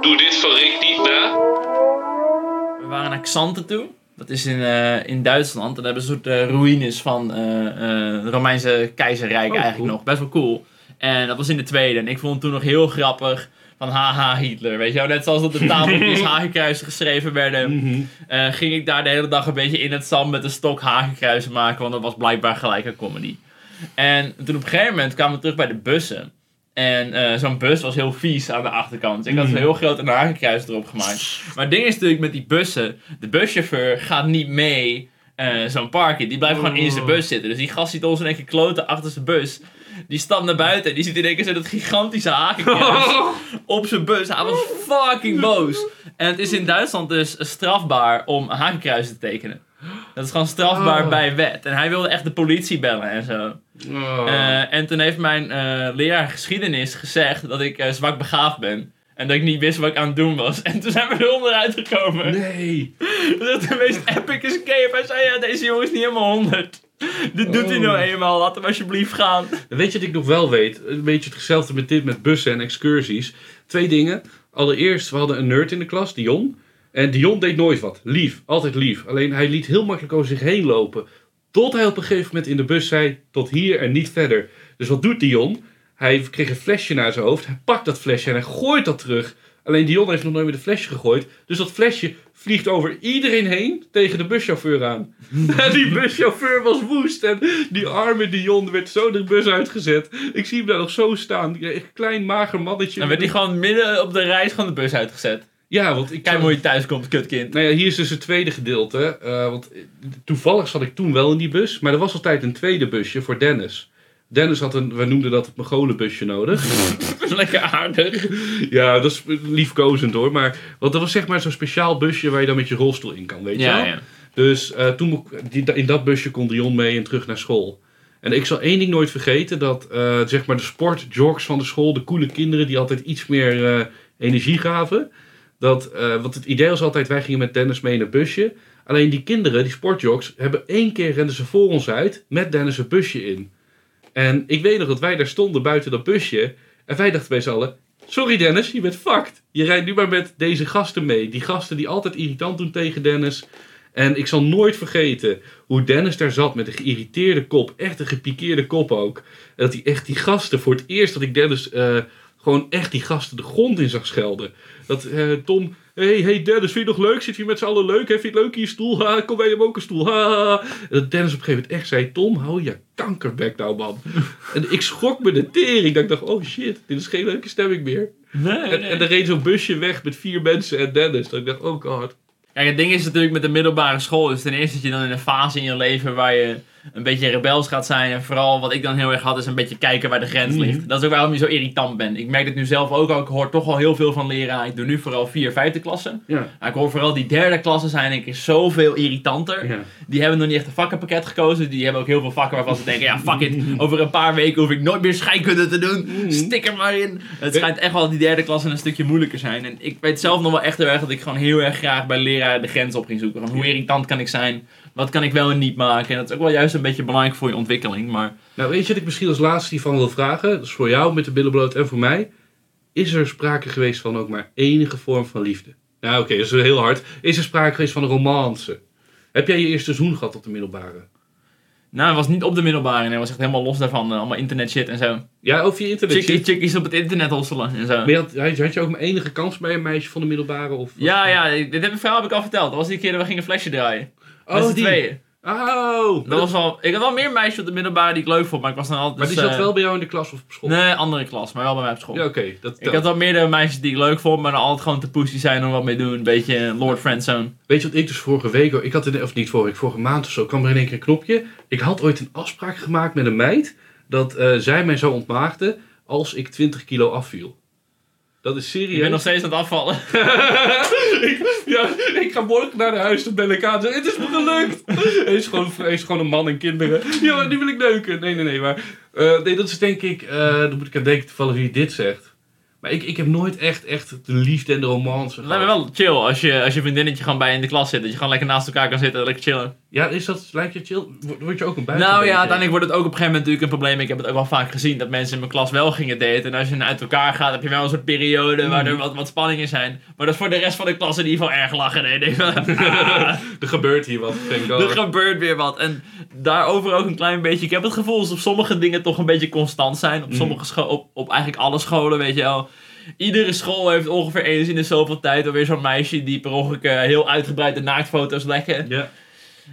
Doe dit van Rick niet na. We waren naar Xanten toe. Dat is in, eh, in Duitsland. En daar hebben ze een soort eh, ruïnes van eh, eh, het Romeinse keizerrijk Oh, eigenlijk cool. nog. Best wel cool. En dat was in de tweede. En ik vond het toen nog heel grappig van haha Hitler. Weet je wel, net zoals op de [LAUGHS] tafeltjes hakenkruisen geschreven werden. Mhm. eh, ging ik daar de hele dag een beetje in het zand met een stok hakenkruisen maken. Want dat was blijkbaar gelijk een comedy. En toen op een gegeven moment kwamen we terug bij de bussen. En eh, zo'n bus was heel vies aan de achterkant. Ik had Mhm. zo heel groot een hakenkruis erop gemaakt. Maar het ding is natuurlijk met die bussen. De buschauffeur gaat niet mee eh, zo'n park in. Die blijft gewoon in zijn bus zitten. Dus die gast ziet ons in één keer kloten achter zijn bus. Die stapt naar buiten en die ziet in één keer zo dat gigantische hakenkruis op zijn bus. Hij was fucking boos. En het is in Duitsland dus strafbaar om hakenkruisen te tekenen. Dat is gewoon strafbaar Oh. bij wet. En hij wilde echt de politie bellen en zo. Oh. Eh, en toen heeft mijn eh, leraar geschiedenis gezegd dat ik eh, zwak begaafd ben. En dat ik niet wist wat ik aan het doen was. [LAUGHS] En toen zijn we er onderuit gekomen. nee. [LAUGHS] Dat is de meest epic escape. Hij zei, ja, deze jongen is niet helemaal 100. Dit doet hij nou eenmaal. Laat hem alsjeblieft gaan. Weet je wat ik nog wel weet? Een beetje hetzelfde met dit met bussen en excursies. Twee dingen. Allereerst, we hadden een nerd in de klas, Dion. En Dion deed nooit wat. Lief, altijd lief. Alleen hij liet heel makkelijk over zich heen lopen. Tot hij op een gegeven moment in de bus zei: tot hier en niet verder. Dus wat doet Dion? Hij kreeg een flesje naar zijn hoofd. Hij pakt dat flesje en hij gooit dat terug. Alleen Dion heeft nog nooit meer de flesje gegooid. Dus dat flesje vliegt over iedereen heen tegen de buschauffeur aan. en die buschauffeur was woest. En die arme Dion werd zo de bus uitgezet. Ik zie hem daar nog zo staan. Echt klein, mager mannetje. Dan werd hij gewoon midden op de reis van de bus uitgezet. Ja, want ik Kijk zag- hoe je thuis komt, kutkind. nou ja, hier is dus het tweede gedeelte. Eh, want eh, toevallig zat ik toen wel in die bus. Maar er was altijd een tweede busje voor Dennis. Dennis had een, we noemden dat het Mongolenbusje nodig. [LAUGHS] Lekker aardig. ja, dat is liefkozend hoor. Maar, want dat was zeg maar zo'n speciaal busje waar je dan met je rolstoel in kan, weet je Ja, wel? ja. Dus eh, toen, in dat busje kon Dion mee en terug naar school. En ik zal één ding nooit vergeten. Dat eh, zeg maar de sportjocks van de school, de coole kinderen die altijd iets meer eh, energie gaven. Dat, eh, want het idee was altijd, wij gingen met Dennis mee in een busje. Alleen die kinderen, die sportjocks, hebben één keer renden ze voor ons uit met Dennis een busje in. En ik weet nog dat wij daar stonden buiten dat busje. En wij dachten bij z'n allen, sorry Dennis, je bent fucked. Je rijdt nu maar met deze gasten mee. Die gasten die altijd irritant doen tegen Dennis. En ik zal nooit vergeten hoe Dennis daar zat met een geïrriteerde kop. Echt een gepikeerde kop ook. En dat hij echt die gasten, voor het eerst dat ik Dennis eh, gewoon echt die gasten de grond in zag schelden. Dat eh, Tom, hey, hey Dennis, vind je nog leuk? Zit je met z'n allen leuk? Hè? Vind je het leuk in je stoel? Ha, kom bij hem ook een stoel. Ha. En dat Dennis op een gegeven moment echt zei, Tom, hou je kankerbek nou man. [LAUGHS] en ik schrok me de tering. Dat ik dacht, oh shit, dit is geen leuke stemming meer. Nee, En, nee. en er reed zo'n busje weg met vier mensen en Dennis. Dat ik dacht, oh god. Kijk, het ding is natuurlijk met de middelbare school. Dus ten eerste dat je dan in een fase in je leven waar je een beetje rebels gaat zijn. En vooral wat ik dan heel erg had, is een beetje kijken waar de grens Mhm. ligt. Dat is ook waarom je zo irritant bent. Ik merk het nu zelf ook al. Ik hoor toch al heel veel van leraar. Ik doe nu vooral vier, vijfde klasse. Ja. Maar ik hoor vooral die derde klassen zijn een keer zoveel irritanter. Ja. Die hebben nog niet echt een vakkenpakket gekozen. Die hebben ook heel veel vakken waarvan ze denken, ja fuck it. Over een paar weken hoef ik nooit meer scheikunde te doen. Stik er maar in. Het schijnt echt wel dat die derde klassen een stukje moeilijker zijn. En ik weet zelf nog wel echt heel erg dat ik gewoon heel erg graag bij leraar de grens op ging zoeken. Van hoe irritant kan ik zijn? Wat kan ik wel en niet maken? En dat is ook wel juist een beetje belangrijk voor je ontwikkeling. Maar Nou, weet je wat ik misschien als laatste hiervan wil vragen? Dat is voor jou met de billen bloot en voor mij. Is er sprake geweest van ook maar enige vorm van liefde? Nou, oké, dat is heel hard. Is er sprake geweest van een romance? Heb jij je eerste zoen gehad op de middelbare? Nou, het was niet op de middelbare. Hij was echt helemaal los daarvan. eh, allemaal internet shit en zo. Ja, over je internet. Chickies, shit. chickies op het internet hosselen en zo. Maar je had, had je- ook mijn enige kans bij een meisje van de middelbare? Of, Ja, ja, dit heb ik verhaal heb ik al verteld. Dat was die keer dat we gingen flesje draaien. Oh, Met z'n die. tweeën. Oh! Dat was wel, ik had wel meer meisjes op de middelbare die ik leuk vond, maar ik was dan altijd... maar die dus, zat eh, wel bij jou in de klas of op school? Nee, andere klas, maar wel bij mij op school. Ja, oké. dat ik had wel meerdere meisjes die ik leuk vond, maar dan altijd gewoon te pussy zijn om wat mee doen. Een beetje Lord Friendzone. Weet je wat ik dus vorige week, ik had in, of niet vorige week, vorige maand of zo, kwam er in één keer een knopje. Ik had ooit een afspraak gemaakt met een meid dat eh, zij mij zou ontmaagden als ik 20 kilo afviel. Dat is serieus. bent nog steeds aan het afvallen. [LAUGHS] ik, ja, ik ga morgen naar de huis, dan ben ik aan. Het is me gelukt. hij, is gewoon, hij is gewoon een man en kinderen. Ja, nu wil ik neuken. Nee, nee, nee. Maar eh, nee, dat is denk ik, eh dan moet ik aan denken toevallig wie dit zegt. Maar ik, ik heb nooit echt, echt de liefde en de romance lijkt me wel chill als je, als je vriendinnetje gewoon bij in de klas zit. Dat je gewoon lekker naast elkaar kan zitten en lekker chillen. Ja, is dat, lijkt je chill? Word je ook een buiten? Nou ja, uiteindelijk wordt het ook op een gegeven moment natuurlijk een probleem. Ik heb het ook wel vaak gezien dat mensen in mijn klas wel gingen daten. En als je uit elkaar gaat, heb je wel een soort periode waar er wat, wat spanningen zijn. Maar dat is voor de rest van de klas in ieder geval erg lachen. Nee. Ah, [LAUGHS] Er gebeurt hier wat, er gebeurt weer wat. En daarover ook een klein beetje. Ik heb het gevoel alsof sommige dingen toch een beetje constant zijn. Op Mm. sommige op, op eigenlijk alle scholen, weet je wel. Iedere school heeft ongeveer eens in de zoveel tijd alweer zo'n meisje die per ongeluk eh, heel uitgebreide naaktfoto's lekken. Ja.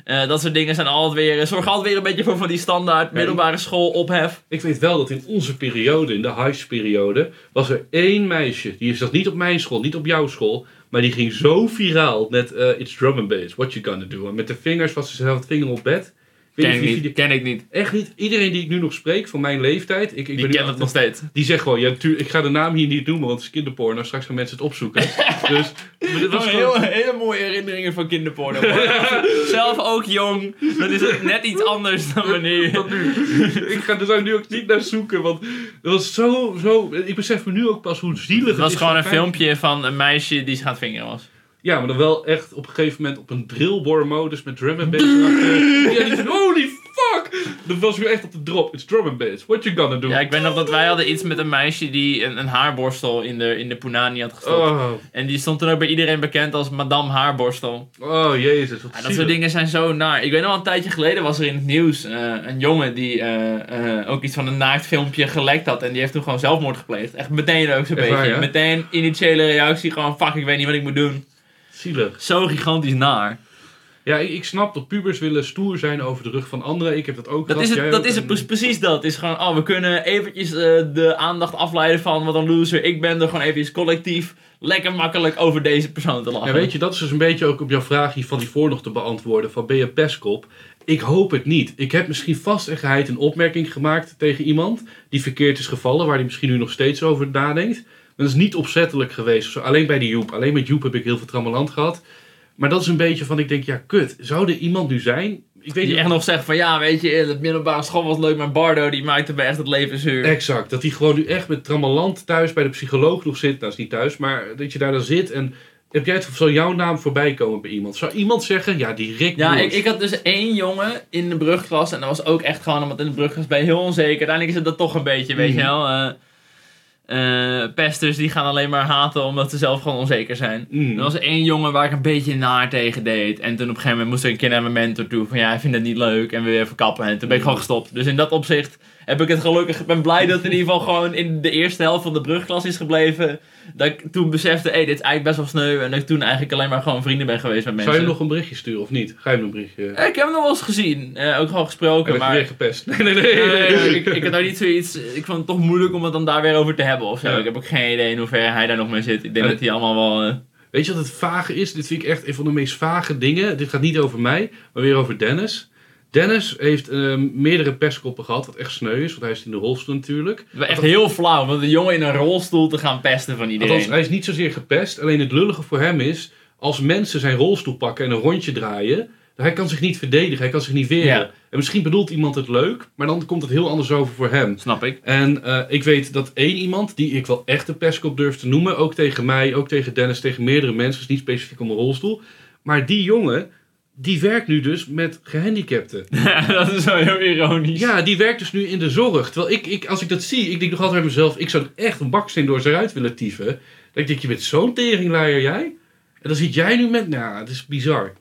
Eh, dat soort dingen zijn altijd weer, zorgen altijd weer een beetje voor van die standaard middelbare school ophef. Ik weet wel dat in onze periode, in de high periode, was er één meisje. Die zat niet op mijn school, niet op jouw school. Maar die ging zo viraal met eh, It's drum and bass, what you gonna do. En met de vingers was ze zelf het vinger op bed. Ken ik niet ken ik niet. Echt niet. Iedereen die ik nu nog spreek, van mijn leeftijd. Ik, ik Die ben nu kent het nog steeds. Die zegt gewoon, ja, tuur, ik ga de naam hier niet noemen, want het is kinderporno. Straks gaan mensen het opzoeken. [LAUGHS] dus, maar dit was Oh, gewoon... heel, hele mooie herinneringen van kinderporno. [LAUGHS] Zelf ook jong. Dat is net iets anders dan wanneer je... Dat nu. ik ga er zo nu ook niet naar zoeken, want dat was zo, zo... Ik besef me nu ook pas hoe zielig Het was is gewoon een filmpje van een meisje die gaat vingeren was. Ja, maar dan wel echt op een gegeven moment op een drillbore modus met drum and bass erachter. ja, die van, holy fuck! Dat was weer echt op de drop. It's drum and bass. What you gonna do? Ja, ik weet nog dat wij hadden iets met een meisje die een, een haarborstel in de, in de punani had gestopt. Oh, En die stond toen ook bij iedereen bekend als Madame Haarborstel. oh jezus, wat Ja, dat soort dingen zijn zo naar. Ik weet nog wel een tijdje geleden was er in het nieuws eh, een jongen die eh, eh, ook iets van een naaktfilmpje gelekt had. En die heeft toen gewoon zelfmoord gepleegd. Echt meteen ook zo'n beetje. waar, ja? Meteen initiële reactie. Gewoon fuck, ik weet niet wat ik moet doen. Zielig. Zo gigantisch naar. Ja, ik, ik snap dat pubers willen stoer zijn over de rug van anderen. Ik heb dat ook Dat gehad, is jij het, dat ook. is het pre- precies dat. Het is gewoon, oh, we kunnen eventjes eh, de aandacht afleiden van wat een loser ik ben. Door gewoon eventjes collectief lekker makkelijk over deze persoon te lachen. Ja, weet je, dat is dus een beetje ook op jouw vraag hier van die voor nog te beantwoorden. Van ben je pestkop? Ik hoop het niet. Ik heb misschien vast en geheid een opmerking gemaakt tegen iemand die verkeerd is gevallen, waar hij misschien nu nog steeds over nadenkt. Dat is niet opzettelijk geweest. Alleen bij die Joep. Alleen met Joep heb ik heel veel trammeland gehad. Maar dat is een beetje van, ik denk, ja, kut. Zou er iemand nu zijn? Ik weet Die niet echt nog zegt van ja, weet je, het middelbare school was leuk, maar Bardo die maakte me echt het leven zuur. Exact. Dat hij gewoon nu echt met trammeland thuis bij de psycholoog nog zit. Nou, is niet thuis, maar dat je daar dan zit en... Heb jij het zal jouw naam voorbij komen bij iemand? Zou iemand zeggen, ja, die Rick Ja, ik, ik had dus één jongen in de brugklas en dat was ook echt gewoon omdat in de brugklas ben je heel onzeker. Uiteindelijk is het dat toch een beetje, weet je Mhm. wel. eh eh, pesters die gaan alleen maar haten omdat ze zelf gewoon onzeker zijn. Mm. Er was één jongen waar ik een beetje naar tegen deed. En toen op een gegeven moment moest ik een keer naar mijn mentor toe. Van ja, hij vindt het niet leuk en wil je even kappen. En toen ben ik gewoon gestopt. Dus in dat opzicht heb ik het gelukkig. Ik ben blij dat het in ieder geval gewoon in de eerste helft van de brugklas is gebleven. Dat ik toen besefte, hé, dit is eigenlijk best wel sneu. En dat ik toen eigenlijk alleen maar gewoon vrienden ben geweest met mensen. Zou je hem nog een berichtje sturen of niet? Ga je hem een berichtje... Eh, Ik heb hem nog wel eens gezien. Eh, ook gewoon gesproken. Maar weer gepest? Nee, nee, nee. Nee, [LAUGHS] ik, ik had daar niet zoiets. Ik vond het toch moeilijk om het dan daar weer over te hebben of zo. Ja. Ik heb ook geen idee in hoeverre hij daar nog mee zit. Ik denk Ja, dat hij allemaal wel. eh, Weet je wat het vage is? Dit vind ik echt een van de meest vage dingen. Dit gaat niet over mij, maar weer over Dennis. Dennis heeft eh, meerdere pestkoppen gehad, wat echt sneu is, want hij is in de rolstoel natuurlijk. Echt heel flauw, want een jongen in een rolstoel te gaan pesten van iedereen. Althans, hij is niet zozeer gepest, alleen het lullige voor hem is, als mensen zijn rolstoel pakken en een rondje draaien, hij kan zich niet verdedigen, hij kan zich niet weren. Ja. En misschien bedoelt iemand het leuk, maar dan komt het heel anders over voor hem. Snap ik. En eh, ik weet dat één iemand, die ik wel echt een pestkop durf te noemen, ook tegen mij, ook tegen Dennis, tegen meerdere mensen, dus niet specifiek om een rolstoel. Maar die jongen, die werkt nu dus met gehandicapten. [LAUGHS] dat is wel heel ironisch. Ja, die werkt dus nu in de zorg. Terwijl ik, ik als ik dat zie, ik denk nog altijd bij mezelf, ik zou echt een baksteen door ze uit willen tieven. Dan denk ik, je bent zo'n teringleier jij. En dan zit jij nu met, nou, het is bizar. Ik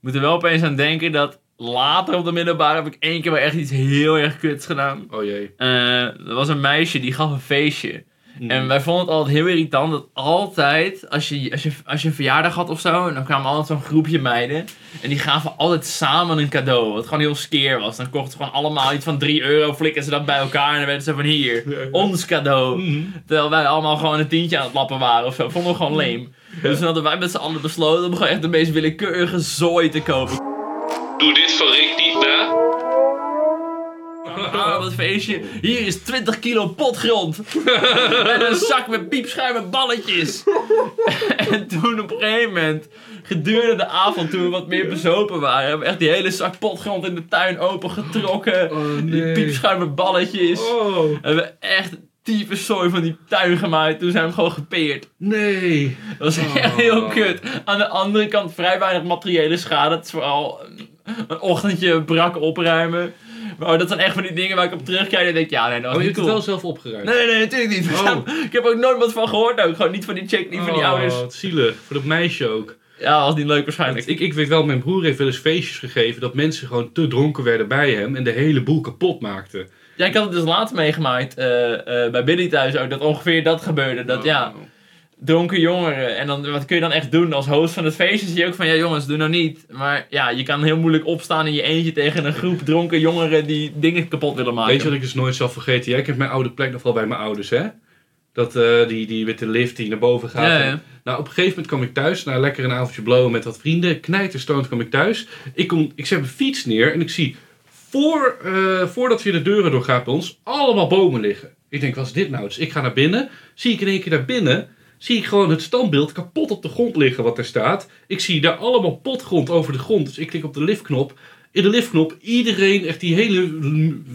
moet er wel opeens aan denken dat later op de middelbare heb ik één keer wel echt iets heel erg kuts gedaan. Oh jee. Eh, er was een meisje die gaf een feestje. Hmm. En wij vonden het altijd heel irritant dat altijd, als je, als je, als je een verjaardag had of zo, en dan kwamen altijd zo'n groepje meiden. En die gaven altijd samen een cadeau, wat gewoon heel skeer was. Dan kochten ze gewoon allemaal iets van 3 euro, flikken ze dat bij elkaar en dan werden ze van hier, ons cadeau. Mhm. Terwijl wij allemaal gewoon een tientje aan het lappen waren of zo. Vonden we gewoon leem. Dus toen hadden wij met z'n allen besloten om gewoon echt de meest willekeurige zooi te kopen. Doe dit van Rick niet na. Aan het feestje. Hier is 20 kilo potgrond. [LAUGHS] en een zak met piepschuim en balletjes. [LAUGHS] en toen op een gegeven moment, gedurende de avond, toen we wat meer bezopen waren, hebben we echt die hele zak potgrond in de tuin opengetrokken. Oh, Die piepschuim met balletjes. Oh, Hebben we echt type zooi van die tuin gemaakt. Toen zijn we hem gewoon gepeerd. nee. Dat was echt heel kut. Aan de andere kant vrij weinig materiële schade. Het is vooral een, een ochtendje brak opruimen. Maar dat zijn echt van die dingen waar ik op terugkijk en denk, ja, nee, dat was Oh, je niet hebt het cool. wel zelf opgeruimd. Nee, nee, natuurlijk niet. Oh. [LAUGHS] Ik heb ook nooit wat van gehoord ook. Gewoon niet van die chick, niet van die Oh, ouders. wat zielig. Voor dat meisje ook. Ja, was niet leuk waarschijnlijk. Ik, ik weet wel, mijn broer heeft wel eens feestjes gegeven dat mensen gewoon te dronken werden bij hem en de hele boel kapot maakten. Ja, ik had het dus laatst meegemaakt eh, eh, bij Billy thuis ook. Dat ongeveer dat gebeurde. Dat ja, Oh. Dronken jongeren. En dan, wat kun je dan echt doen als host van het feestje? Zie je ook van, ja jongens, doe nou niet. Maar ja, je kan heel moeilijk opstaan in je eentje tegen een groep dronken jongeren die dingen kapot willen maken. Weet je wat ik dus nooit zal vergeten? Jij kent mijn oude plek nog wel bij mijn ouders, hè? Dat, eh, die, die met de lift die naar boven gaat. Ja, En- ja. Nou, op een gegeven moment kwam ik thuis, na lekker een avondje blowen met wat vrienden. Knijterstoond kwam ik thuis. Ik, kom, ik zet mijn fiets neer en ik zie, voor, eh, voordat je de deuren doorgaat bij ons, allemaal bomen liggen. Ik denk, wat is dit nou? Dus ik ga naar binnen, zie ik in één keer naar binnen, zie ik gewoon het standbeeld kapot op de grond liggen wat er staat. Ik zie daar allemaal potgrond over de grond, dus ik klik op de liftknop. In de liftknop, iedereen, echt die hele,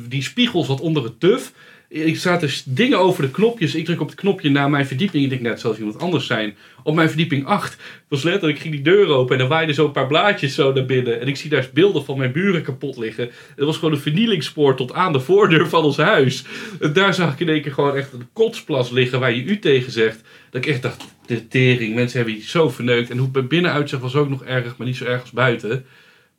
die spiegel zat onder het tuf. Ik zaten dus dingen over de knopjes. Ik druk op het knopje naar mijn verdieping. Ik denk net, zal iemand anders zijn. Op mijn verdieping 8 was letterlijk, ging die deur open en er waaiden zo een paar blaadjes zo naar binnen. En ik zie daar beelden van mijn buren kapot liggen. Het was gewoon een vernielingspoor tot aan de voordeur van ons huis. En daar zag ik in één keer gewoon echt een kotsplas liggen waar je u tegen zegt. Dat ik echt dacht, de tering, mensen hebben die zo verneukt. En hoe het bij binnen uitzag was ook nog erg, maar niet zo erg als buiten.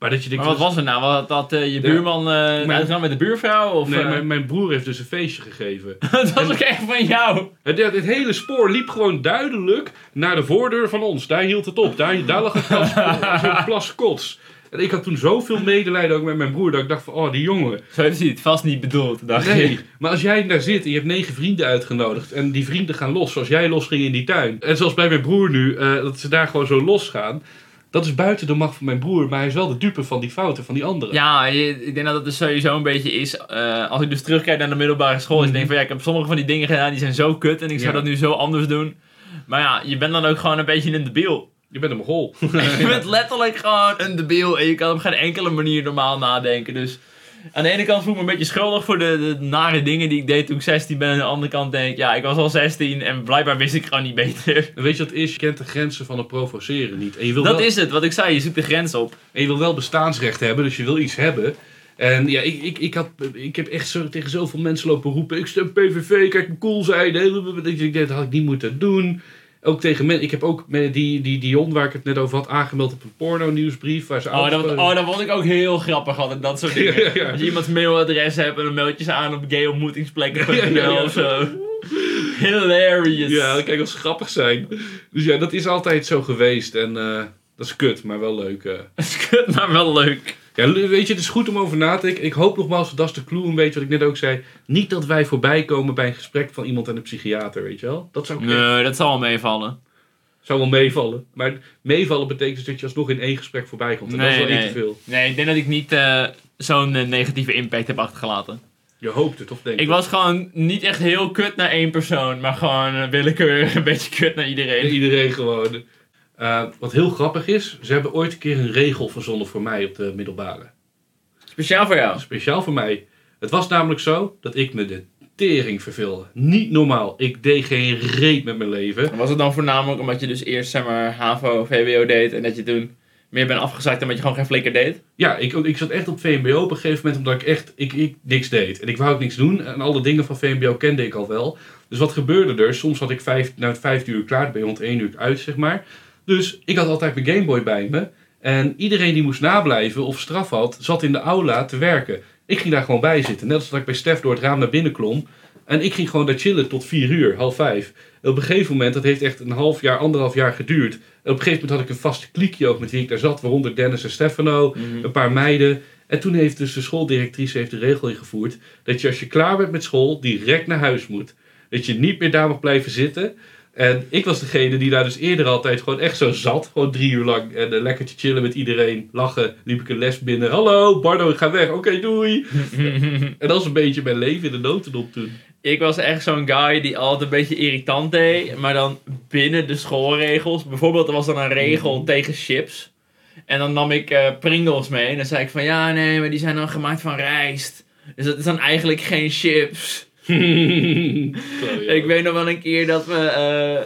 Maar dat je denkt, Maar wat was er nou? Wat had eh, je buurman eh Mijn- met de buurvrouw? Of, Nee, eh, mijn, mijn broer heeft dus een feestje gegeven. [LAUGHS] dat was ook echt van jou. Het, het hele spoor liep gewoon duidelijk naar de voordeur van ons. Daar hield het op. Daar, daar lag [LAUGHS] een plas, zo'n plas kots. En ik had toen zoveel medelijden ook met mijn broer dat ik dacht van, oh die jongen. Zo heeft hij het vast niet bedoeld, dacht Nee, maar als jij daar zit en je hebt negen vrienden uitgenodigd en die vrienden gaan los zoals jij losging in die tuin. En zoals bij mijn broer nu, dat ze daar gewoon zo los gaan. Dat is buiten de macht van mijn broer, maar hij is wel de dupe van die fouten van die anderen. Ja, je- ik denk dat het dus sowieso een beetje is. eh, als ik dus terugkijk naar de middelbare school, is ik denk van ja, ik heb sommige van die dingen gedaan die zijn zo kut en ik zou Ja. dat nu zo anders doen. Maar ja, je bent dan ook gewoon een beetje een debiel. Je bent een mogol. [LAUGHS] je bent letterlijk gewoon een debiel en je kan op geen enkele manier normaal nadenken. Dus aan de ene kant voel ik me een beetje schuldig voor de, de nare dingen die ik deed toen ik 16 ben. En aan de andere kant denk ik, ja, ik was al 16 en blijkbaar wist ik gewoon niet beter. En weet je wat het is? Je kent de grenzen van het provoceren niet. En je wil Dat wel... is het, wat ik zei, je zoekt de grens op. En je wil wel bestaansrecht hebben, dus je wil iets hebben. En ja, ik, ik, ik, had, ik heb echt zo, tegen zoveel mensen lopen roepen: ik stem PVV, kijk me cool zijn. Dat had ik niet moeten doen. Ook tegen mensen. Ik heb ook met die, die Dion, waar ik het net over had, aangemeld op een porno-nieuwsbrief. Waar ze Oh, dat, oh, dat vond ik ook heel grappig altijd, dat soort dingen. [LAUGHS] Ja, ja. Als je iemands mailadres hebt en dan meld je ze aan op gayontmoetingsplekken.nl [LAUGHS] Ja, of zo. Hilarious. Ja, kijk, als ze grappig zijn. Dus ja, dat is altijd zo geweest. En eh, dat is kut, maar wel leuk. [LAUGHS] Dat is kut, maar wel leuk. Ja, weet je, het is goed om over na te denken. Ik hoop nogmaals, dat is de clue een beetje wat ik net ook zei. Niet dat wij voorbij komen bij een gesprek van iemand en een psychiater, weet je wel? Dat zou ik echt- Nee, dat zal wel meevallen. zou wel meevallen. Maar meevallen betekent dus dat je alsnog in één gesprek voorbij komt. En dat is wel nee. één te veel. Nee, ik denk dat ik niet eh, zo'n eh, negatieve impact heb achtergelaten. Je hoopt het, of denk Ik was gewoon niet echt heel kut naar één persoon, maar gewoon eh, willekeurig een beetje kut naar iedereen. Iedereen gewoon. Eh, wat heel grappig is, ze hebben ooit een keer een regel verzonnen voor mij op de middelbare. Speciaal voor jou. Speciaal voor mij. Het was namelijk zo dat ik me de tering verveelde. Niet normaal. Ik deed geen reet met mijn leven. Was het dan voornamelijk omdat je dus eerst zeg maar HAVO, VWO deed en dat je toen meer bent afgezakt omdat je gewoon geen flikker deed? Ja, ik, ik zat echt op VMBO op een gegeven moment omdat ik echt ik, ik niks deed. En ik wou ook niks doen. En alle dingen van VMBO kende ik al wel. Dus wat gebeurde er? Soms had ik vijf, nou, vijf uur klaar, ben je rond één uur uit, zeg maar. Dus ik had altijd mijn Gameboy bij me. En iedereen die moest nablijven of straf had, zat in de aula te werken. Ik ging daar gewoon bij zitten. Net als dat ik bij Stef door het raam naar binnen klom. En ik ging gewoon daar chillen tot vier uur, half vijf. En op een gegeven moment, dat heeft echt een half jaar, anderhalf jaar geduurd. En op een gegeven moment had ik een vaste kliekje ook met wie ik daar zat. Waaronder Dennis en Stefano, Mhm. een paar meiden. En toen heeft dus de schooldirectrice heeft de regel ingevoerd. Dat je als je klaar bent met school, direct naar huis moet. Dat je niet meer daar mag blijven zitten. En ik was degene die daar dus eerder altijd gewoon echt zo zat. Gewoon drie uur lang. En eh, lekker te chillen met iedereen. Lachen. Liep ik een les binnen. Hallo, Bardo, ik ga weg. Oké, doei. [LAUGHS] en dat was een beetje mijn leven in de notendop toen. Ik was echt zo'n guy die altijd een beetje irritant deed, maar dan binnen de schoolregels. Bijvoorbeeld, er was dan een regel tegen chips. En dan nam ik eh, Pringles mee en dan zei ik van ja, nee, maar die zijn dan gemaakt van rijst. Dus dat is dan eigenlijk geen chips. [LAUGHS] Ik weet nog wel een keer dat we. eh,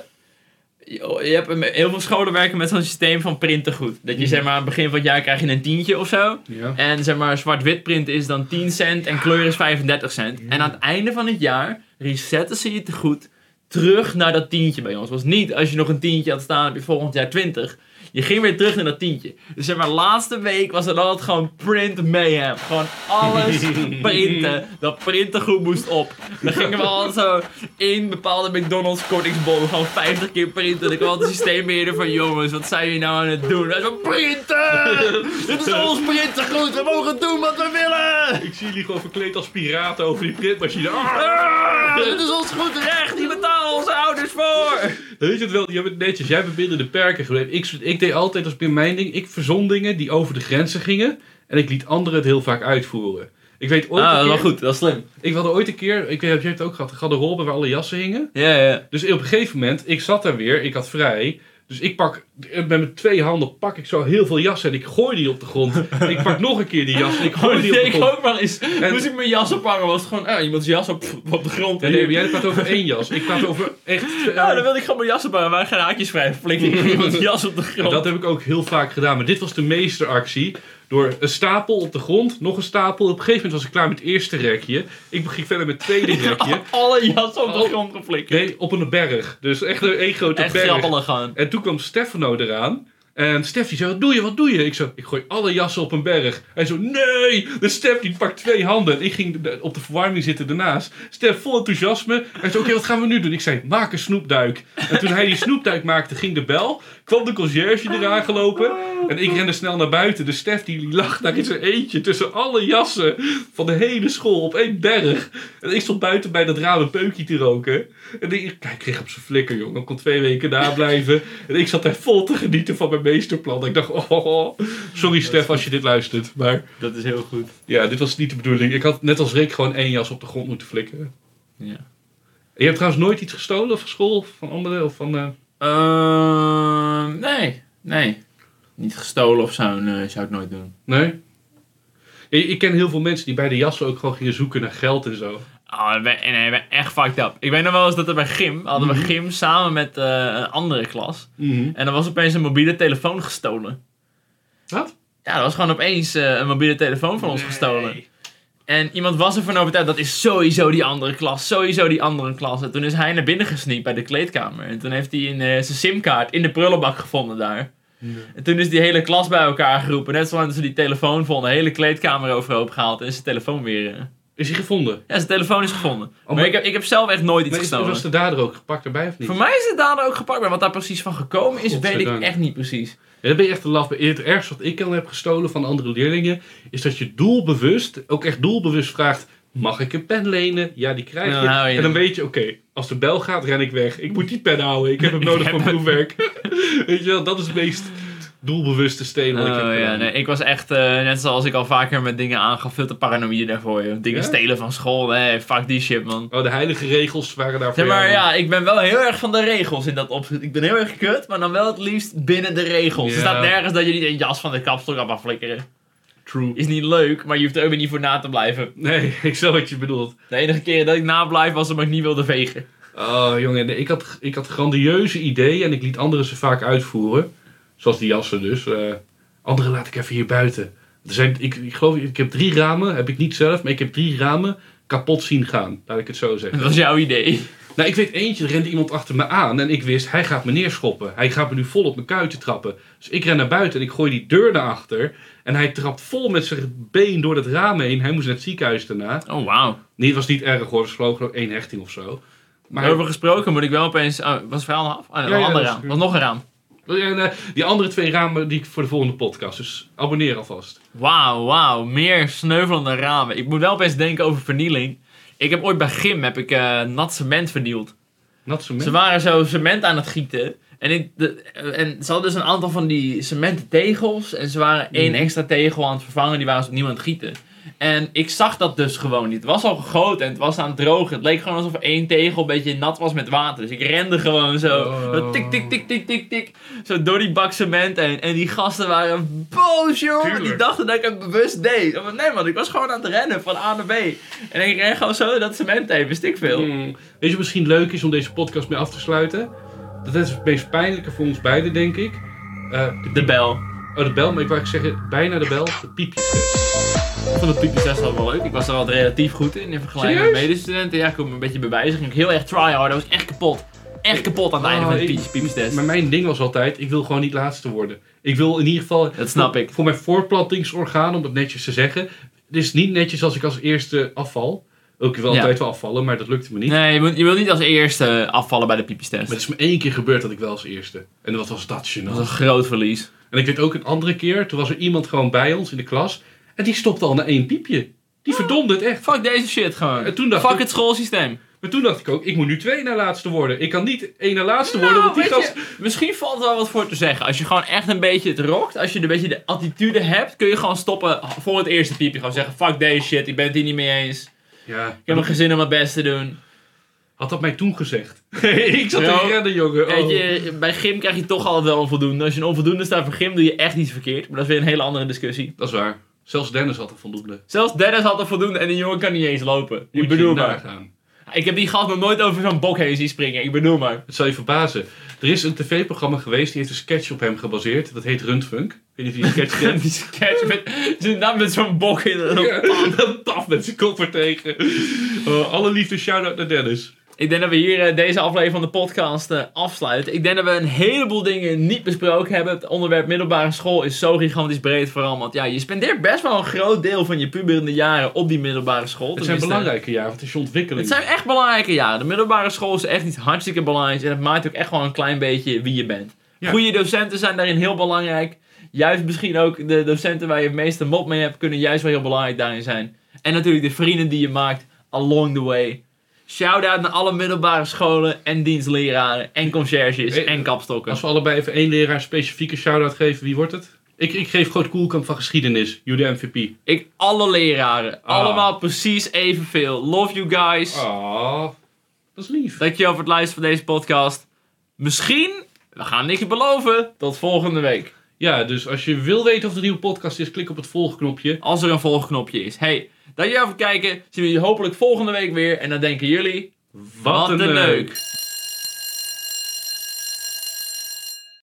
je hebt een- heel veel scholen werken met zo'n systeem van printengoed. Dat je zeg maar aan het begin van het jaar krijg je een tientje of zo. Ja. En zeg maar, zwart-wit print is dan 10 cent en kleur is 35 cent. En aan het einde van het jaar resetten ze je te goed terug naar dat tientje bij ons. was niet als je nog een tientje had staan, heb je volgend jaar 20. Je ging weer terug naar dat tientje. Dus zeg maar, laatste week was het altijd gewoon print mayhem. Gewoon alles [LAUGHS] printen. Dat printengoed moest op. Dan gingen we altijd zo in bepaalde McDonald's kortingsbonnen gewoon 50 keer printen. En ik had het systeembeheerder van jongens, wat zijn jullie nou aan het doen? Hij zo, printen! Dit is ons printengoed, we mogen doen wat we willen! Ik zie jullie gewoon verkleed als piraten over die printmachine. Ah! Ah, dit is ons goed recht, die betalen onze ouders voor! Weet je het wel, jij bent netjes, jij bent binnen de perken gebleven. Ik, ik deed altijd, als binnen mijn ding, ik verzon dingen die over de grenzen gingen. En ik liet anderen het heel vaak uitvoeren. Ik weet ooit Ah, dat wel goed, dat is slim. Ik had ooit een keer, ik weet, je hebt het ook gehad, een garderobe waar alle jassen hingen. Ja, ja. Dus op een gegeven moment, ik zat daar weer, ik had vrij. Dus ik pak, met mijn twee handen pak ik zo heel veel jassen en ik gooi die op de grond. [LAUGHS] ik pak nog een keer die jas en ik gooi Oh, die op de ik grond. ook wel eens. En- Moest ik mijn jas ophangen, was het gewoon, ah, iemands jas op, op de grond. Nee, nee, maar jij praat over één jas. Ik praat over echt... Ja, [LAUGHS] dan wilde ik gewoon mijn jas ophangen, maar geen haakjes vrij. Flikker ik [LAUGHS] iemands jas op de grond. Dat heb ik ook heel vaak gedaan. Maar dit was de meesteractie. Door een stapel op de grond, nog een stapel. Op een gegeven moment was ik klaar met het eerste rekje. Ik ging verder met het tweede [LAUGHS] rekje. Alle jassen op de Oh. grond geflikkerd. Nee, op een berg. Dus echt een één grote Echt berg. gewoon. En toen kwam Stefano eraan. En Stef die zei, wat doe je, wat doe je? Ik zo, ik gooi alle jassen op een berg. Hij zo, nee! De Stef die pakt twee handen. En ik ging op de verwarming zitten ernaast. Stef vol enthousiasme. Hij zei, oké, wat gaan we nu doen? Ik zei, maak een snoepduik. En toen hij die snoepduik maakte, ging de bel. Kwam de conciërge eraan gelopen. En ik rende snel naar buiten. De Stef die lag daar in zijn eentje tussen alle jassen van de hele school op één berg. En ik stond buiten bij dat raam een peukje te roken. En ik, kijk, ik kreeg op zijn flikker, jongen. Ik kon twee weken nablijven. En ik zat daar vol te genieten van mijn meesterplan. Ik dacht, oh, oh, oh. sorry Stef als je dit luistert. Maar Dat is heel goed. ja, dit was niet de bedoeling. Ik had net als Rick gewoon één jas op de grond moeten flikkeren. Ja. En je hebt trouwens nooit iets gestolen van school van anderen? Of van, eh, Ehm, nee, nee. Niet gestolen of zo, nee, zou ik nooit doen. Nee? Ja, ik ken heel veel mensen die bij de jassen ook gewoon gingen zoeken naar geld en zo. Oh, ik ben, nee, ik ben echt fucked up. Ik weet nog wel eens dat er bij gym, hadden we gym samen met eh, een andere klas. En er was opeens een mobiele telefoon gestolen. Wat? Ja, er was gewoon opeens eh, een mobiele telefoon van ons gestolen. En iemand was ervan overtuigd, dat is sowieso die andere klas, sowieso die andere klas. En toen is hij naar binnen gesneakt bij de kleedkamer. En toen heeft hij een, eh, zijn simkaart in de prullenbak gevonden daar. En toen is die hele klas bij elkaar geroepen. Net zolang ze die telefoon vonden, de hele kleedkamer overhoop gehaald. En is zijn telefoon weer... eh, Is hij gevonden? Ja, zijn telefoon is gevonden. maar maar- ik, heb, ik heb zelf echt nooit iets gestolen. was de dader ook gepakt erbij of niet? Voor mij is het dader ook gepakt, maar wat daar precies van gekomen is, weet ik echt niet precies. Dan ben je echt een laf. Het ergste wat ik al heb gestolen van andere leerlingen... is dat je doelbewust, ook echt doelbewust vraagt... Mag ik een pen lenen? Ja, die krijg je. Je en dan weet je, oké, als de bel gaat, ren ik weg. Ik moet die pen houden. Ik heb hem [LAUGHS] nodig voor hem. proefwerk. [LAUGHS] weet je wel, dat is het meest doelbewuste stelen wat ik heb Oh, ja, nee, ik was echt, eh, net zoals ik al vaker met dingen aangaf, veel te paranoïde daarvoor. Joh. Dingen Ja? stelen van school, nee, fuck die shit, man. Oh, de heilige regels waren daarvoor. Zeg maar, ja, ik ben wel heel erg van de regels in dat opzicht. Ik ben heel erg kut, maar dan wel het liefst binnen de regels. Er staat nergens dat je niet een jas van de kapstok af mag flikkeren. True. Is niet leuk, maar je hoeft er ook weer niet voor na te blijven. Nee, [LAUGHS] ik snap wat je bedoelt. De enige keer dat ik nablijf was omdat ik niet wilde vegen. Oh, jongen, ik had, ik had grandieuze ideeën en ik liet anderen ze vaak uitvoeren. Zoals die jassen dus. Eh andere laat ik even hier buiten. Er zijn, ik, ik geloof, ik heb drie ramen, heb ik niet zelf, maar ik heb drie ramen kapot zien gaan. Laat ik het zo zeggen. Dat was jouw idee. Nou, ik weet eentje, er rende iemand achter me aan en ik wist, hij gaat me neerschoppen. Hij gaat me nu vol op mijn kuiten trappen. Dus ik ren naar buiten en ik gooi die deur naar achter. En hij trapt vol met zijn been door het raam heen. Hij moest naar het ziekenhuis daarna. Oh, wauw. Nee, het was niet erg hoor, het was geloof ik nog één hechting of zo. Maar Over gesproken moet ik wel opeens... Oh, was het verhaal af? Oh, nee, Ja, een ander dat raam. was nog een raam. Eh, die andere twee ramen die ik voor de volgende podcast. Dus abonneer alvast. Wauw, wauw. Meer sneuvelende ramen. Ik moet wel opeens denken over vernieling. Ik heb ooit bij Gym heb ik, eh, nat cement vernield. Nat cement. Ze waren zo cement aan het gieten. En, ik, de, en ze hadden dus een aantal van die cementen tegels. En ze waren één Mhm. extra tegel aan het vervangen. Die waren ze opnieuw aan het gieten. En ik zag dat dus gewoon niet. Het was al gegoten en het was aan het drogen. Het leek gewoon alsof één tegel een beetje nat was met water. Dus ik rende gewoon zo. Oh. tik, tik, tik, tik, tik, tik. Zo door die bak cement heen. En die gasten waren boos, jongen. Die dachten dat ik het bewust deed. Maar nee, man. Ik was gewoon aan het rennen van A naar B. En ik ren gewoon zo dat cement heen. Wist ik veel. Mm. Weet je wat misschien leuk is om deze podcast mee af te sluiten? Dat is het meest pijnlijke voor ons beiden, denk ik. Eh, de, De bel. oh, de bel, maar ik wou zeggen, bijna de bel, de piepjestest. Ik vond de piepjestest wel wel leuk. Ik was er altijd relatief goed in in vergelijking met medestudenten. Ja, ik kon me een beetje bewijzen. Ging ik heel erg tryhard. Dat was echt kapot. Echt kapot aan het einde van de ik- piep- piepjestest. Maar mijn ding was altijd, ik wil gewoon niet laatste worden. Ik wil in ieder geval... Dat snap voor, ik. Voor mijn voortplantingsorgaan, om het netjes te zeggen. Het is niet netjes als ik als eerste afval. Ook wel altijd wel afvallen, maar dat lukte me niet. Nee, je wilt niet als eerste afvallen bij de piepjestest. Maar het is me één keer gebeurd dat ik wel als eerste. En wat was dat Dat was een groot verlies. En ik weet ook een andere keer, toen was er iemand gewoon bij ons in de klas. En die stopte al na één piepje. Die verdomde het echt. Fuck deze shit gewoon. En toen dacht Fuck ik- het schoolsysteem. Maar toen dacht ik ook, ik moet nu twee na laatste worden. Ik kan niet één na laatste worden, want die Nou, gast... je, misschien valt er wel wat voor te zeggen. Als je gewoon echt een beetje het rokt, als je een beetje de attitude hebt, kun je gewoon stoppen voor het eerste piepje. Gewoon zeggen, fuck deze shit, ik ben het hier niet mee eens. Ja, Ik heb mijn gezin om mijn best te doen. had dat mij toen gezegd. [LAUGHS] ik zat te rennen, jongen. Oh. je, bij gym krijg je toch altijd wel een voldoende. Als je een onvoldoende staat voor gym, doe je echt iets verkeerd. Maar dat is weer een hele andere discussie. Dat is waar. Zelfs Dennis had er voldoende. Zelfs Dennis had een voldoende en die jongen kan niet eens lopen. Ik bedoel maar. Ik heb die gast nog nooit over zo'n bok heen zien springen. Ik bedoel maar. Het zal je verbazen. Er is een tv-programma geweest, die heeft een sketch op hem gebaseerd. Dat heet Rundfunk. Ik weet niet of je die sketch [LAUGHS] kent. Die sketch met, zijn naam met zo'n bok in de Ja, dan taf met zijn kop er tegen. Oh, alle liefde, shout-out naar Dennis. Ik denk dat we hier eh, deze aflevering van de podcast eh, afsluiten. Ik denk dat we een heleboel dingen niet besproken hebben. Het onderwerp middelbare school is zo gigantisch breed vooral. Want ja, je spendeert best wel een groot deel van je puberende jaren op die middelbare school. Het zijn belangrijke jaren, want het is je ontwikkeling. Het zijn echt belangrijke jaren. De middelbare school is echt iets hartstikke belangrijks. En het maakt ook echt gewoon een klein beetje wie je bent. Ja. Goede docenten zijn daarin heel belangrijk. Juist misschien ook de docenten waar je het meeste mop mee hebt, kunnen juist wel heel belangrijk daarin zijn. En natuurlijk de vrienden die je maakt along the way. Shout-out naar alle middelbare scholen en dienstleraren en conciërges en kapstokken. Als we allebei even één leraar een specifieke shout-out geven, wie wordt het? Ik, ik geef Groot Koelkamp van geschiedenis, jullie MVP. Ik, alle leraren, Ah. allemaal precies evenveel. Love you guys. Ah, dat is lief. Dankjewel voor het luisteren van deze podcast. Misschien, we gaan niks beloven, tot volgende week. Ja, dus als je wil weten of er een nieuwe podcast is, klik op het volgknopje. Als er een volgknopje is. Hey, dankjewel voor het kijken. Zien we jullie hopelijk volgende week weer. En dan denken jullie... Wat een leuk.